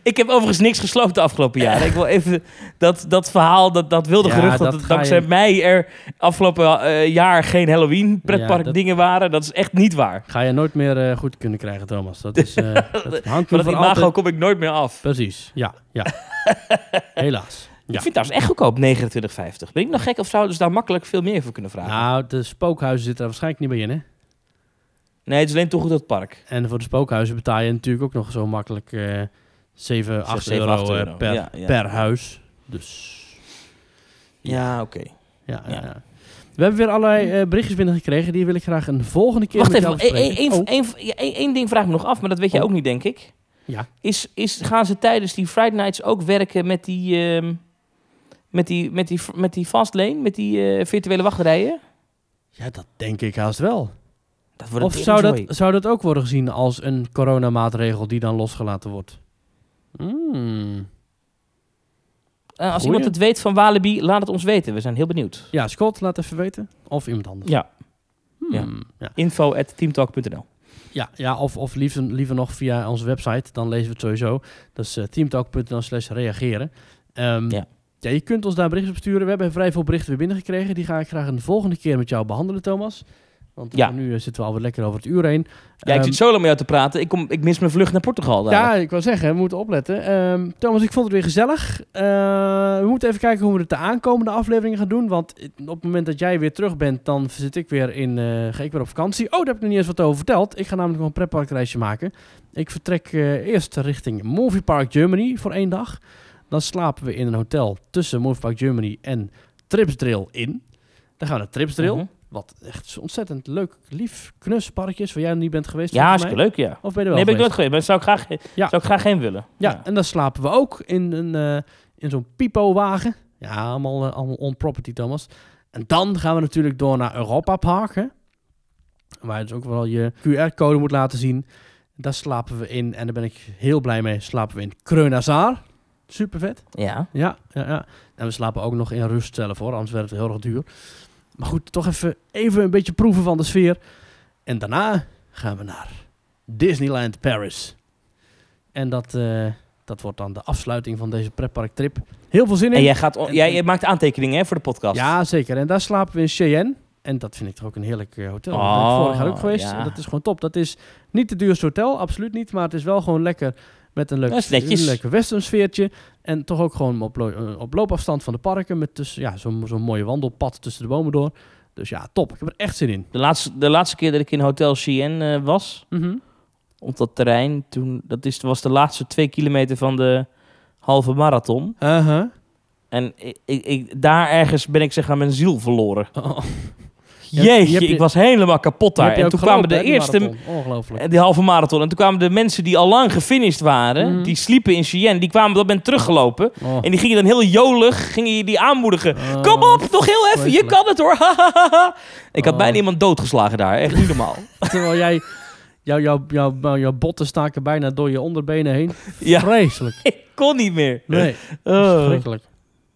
ik heb overigens niks gesloopt de afgelopen jaren. Ik wil even dat, dat verhaal, dat, dat wilde Ja, gerucht, dat, dat dankzij je- mij er afgelopen eh, jaar geen Halloween pretpark Ja, dat- dingen waren. Dat is echt niet waar. Ga je nooit meer eh, goed kunnen krijgen, Thomas. Dat, is, eh, [laughs] dat hangt Van dat imago altijd... kom ik nooit meer af. Precies, ja, ja. [laughs] Helaas. Ik vind het trouwens echt goedkoop, 29,50. Ben ik nog gek of zouden ze daar makkelijk veel meer voor kunnen vragen? Nou, de spookhuizen zitten er waarschijnlijk niet bij in, hè? Nee, het is alleen toch goed dat park. En voor de spookhuizen betaal je natuurlijk ook nog zo makkelijk eh 7, 8 7, euro, 8 euro. per, Ja, ja. per huis. Dus Ja, oké. ja, ja. We hebben weer allerlei eh, berichtjes binnengekregen. Die wil ik graag een volgende keer Wacht met even, jou één één- Oh, één- ding vraag ik me nog af, maar dat weet jij Oh. ook niet, denk ik. Ja. Is, is, gaan ze tijdens die Friday Nights ook werken met die, ehm, met die, met die, met die fastlane, met die eh, virtuele wachtrijen? ja, dat denk ik haast wel. Dat wordt Of zou dat, zou dat ook worden gezien als een coronamaatregel die dan losgelaten wordt? Hmm. Eh, als Goeie. iemand het weet van Walibi, laat het ons weten. We zijn heel benieuwd. Ja, Scott, laat even weten. Of iemand anders. Ja, Hmm. ja. ja. info at teamtalk.nl. Ja, ja of, of liever, liever nog via onze website. Dan lezen we het sowieso. Dat is eh, teamtalk.nl slash reageren. Ehm, Ja. ja, je kunt ons daar berichten op sturen. We hebben vrij veel berichten weer binnengekregen. Die ga ik graag een volgende keer met jou behandelen, Thomas. Want Ja. nu eh, zitten we alweer lekker over het uur heen. Ja, ik Ehm, zit zo lang met jou te praten. Ik, kom, ik mis mijn vlucht naar Portugal. Ja, ik wil zeggen, we moeten opletten. Ehm, Thomas, ik vond het weer gezellig. Eh, we moeten even kijken hoe we het de aankomende afleveringen gaan doen. Want op het moment dat jij weer terug bent, dan zit ik weer in, eh, ga ik weer op vakantie. Oh, daar heb ik nog niet eens wat over verteld. Ik ga namelijk nog een pretparkreisje maken. Ik vertrek eerst richting Movie Park Germany voor één dag. Dan slapen we in een hotel tussen Movie Park Germany en Tripsdrill in. Dan gaan we naar Tripsdrill. Mhm. Wat echt ontzettend leuk, lief, knus parkje is. Waar jij nog niet bent geweest. Ja, mij. leuk, ja. Of ben je er wel Nee, ben ik nooit geweest, maar zou ik graag, Ja. zou ik graag heen willen. Ja, en dan slapen we ook in, een, eh, in zo'n pipo-wagen. Ja, allemaal, eh, allemaal on-property, Thomas. En dan gaan we natuurlijk door naar Europa Park, hè? Waar je dus ook wel je QR-code moet laten zien. Daar slapen we in, en daar ben ik heel blij mee, slapen we in Kreunazar. Super vet. Ja. Ja, ja, ja. En we slapen ook nog in rust zelf, hoor. Anders werd het heel erg duur. Maar goed, toch even, even een beetje proeven van de sfeer. En daarna gaan we naar Disneyland Paris. En dat, eh, dat wordt dan de afsluiting van deze pretparktrip. Heel veel zin in. En jij, gaat, En- jij, jij maakt aantekeningen hè, voor de podcast. Ja, zeker. En daar slapen we in Cheyenne. En dat vind ik toch ook een heerlijk eh, hotel. Daar ben ik Oh, vorig jaar ook geweest. ja. En dat is gewoon top. Dat is niet het duurste hotel, absoluut niet. Maar het is wel gewoon lekker met een leuk, Dat is netjes. een lekker western sfeertje. En toch ook gewoon op, lo- eh, op loopafstand van de parken. Met dus, ja, zo'n zo'n mooie wandelpad tussen de bomen door. Dus ja, top. Ik heb er echt zin in. De, laatste, de laatste keer dat ik in Hotel Cheyenne eh, was, Mhm. op dat terrein, toen, dat is, was de laatste twee kilometer van de halve marathon. Uh-huh. En ik, ik, ik- daar ergens ben ik zeg maar mijn ziel verloren. Oh. Jeetje, je- ik was helemaal kapot daar. En toen kwamen de eerste. Ongelooflijk. die halve marathon. En toen kwamen de mensen die al lang gefinished waren, Mhm. die sliepen in Cheyenne, die kwamen op dat moment teruggelopen. Oh. En die gingen dan heel jolig, gingen je die aanmoedigen. Oh, Kom op, nog heel even, je kan het hoor. [laughs] ik had Oh. bijna iemand doodgeslagen daar, echt niet normaal. [laughs] Terwijl jij... Jouw jou, jou, jou, jouw botten staken bijna door je onderbenen heen. Ja. Vreselijk. [laughs] ik kon niet meer. Nee,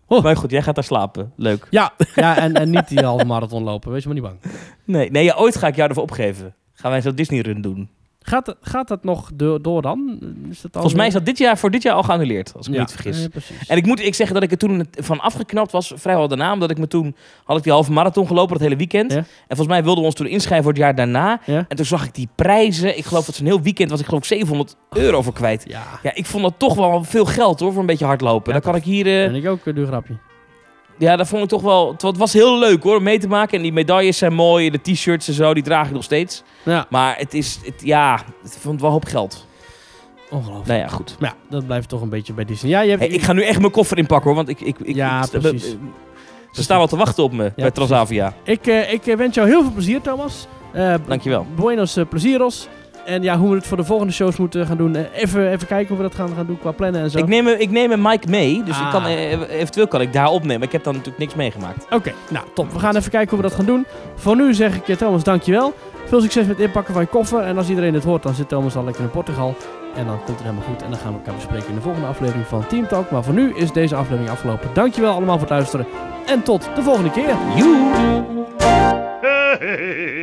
Oh. Maar goed, jij gaat daar slapen. Leuk. Ja, [laughs] ja en, en niet die halve marathon lopen. Wees maar niet bang. Nee, nee ja, ooit ga ik jou ervoor opgeven. Gaan wij zo'n Disney-run doen. Gaat, gaat dat nog door, door dan? Is dat al Volgens mij is dat dit jaar, voor dit jaar al geannuleerd, als ik me ja, niet vergis. eh. En ik moet ik zeggen dat ik er toen van afgeknapt was, vrijwel daarna. Omdat ik me toen, had ik die halve marathon gelopen, het hele weekend. Ja. En volgens mij wilden we ons toen inschrijven voor het jaar daarna. Ja? En toen zag ik die prijzen. Ik geloof dat zo'n heel weekend was ik geloof ik 700 euro voor kwijt. Ja, Ja, ik vond dat toch wel veel geld hoor, voor een beetje hardlopen. Ja, Dan kan ik hier... eh, en ik ook, een duur grapje. Ja, dat vond ik toch wel... Het wa- het was heel leuk hoor, om mee te maken. En die medailles zijn mooi, de t-shirts en zo, die draag ik nog steeds. Ja, Maar het is, het, ja, ik vond het wel hoop geld. ongelooflijk. Nou ja, goed. Maar ja, dat blijft toch een beetje bij Disney. Ja, je hebt... Hey, ik ga nu echt mijn koffer inpakken hoor, want ik... ik, ik Ja, ik- precies. Ze staan wel te wachten op me bij precies. Transavia. Ik, eh, ik eh, wens jou heel veel plezier, Thomas. Eh, Dankjewel. Buenos uh, plezieros. En ja, hoe we het voor de volgende shows moeten gaan doen. eh, even, even kijken hoe we dat gaan, gaan doen qua plannen en zo. Ik neem, ik neem een mic mee, dus ik Ah. kan, eh, eventueel kan ik daar opnemen. Ik heb dan natuurlijk niks meegemaakt. Oké, nou top. We gaan even kijken hoe we dat gaan doen. Voor nu zeg ik eh, Thomas, dankjewel. Veel succes met het inpakken van je koffer. En als iedereen dit hoort, dan zit Thomas al lekker in Portugal. En dan komt het helemaal goed. En dan gaan we elkaar bespreken in de volgende aflevering van Team Talk. Maar voor nu is deze aflevering afgelopen. Dankjewel allemaal voor het luisteren. En tot de volgende keer. Joe! Hey, [laughs]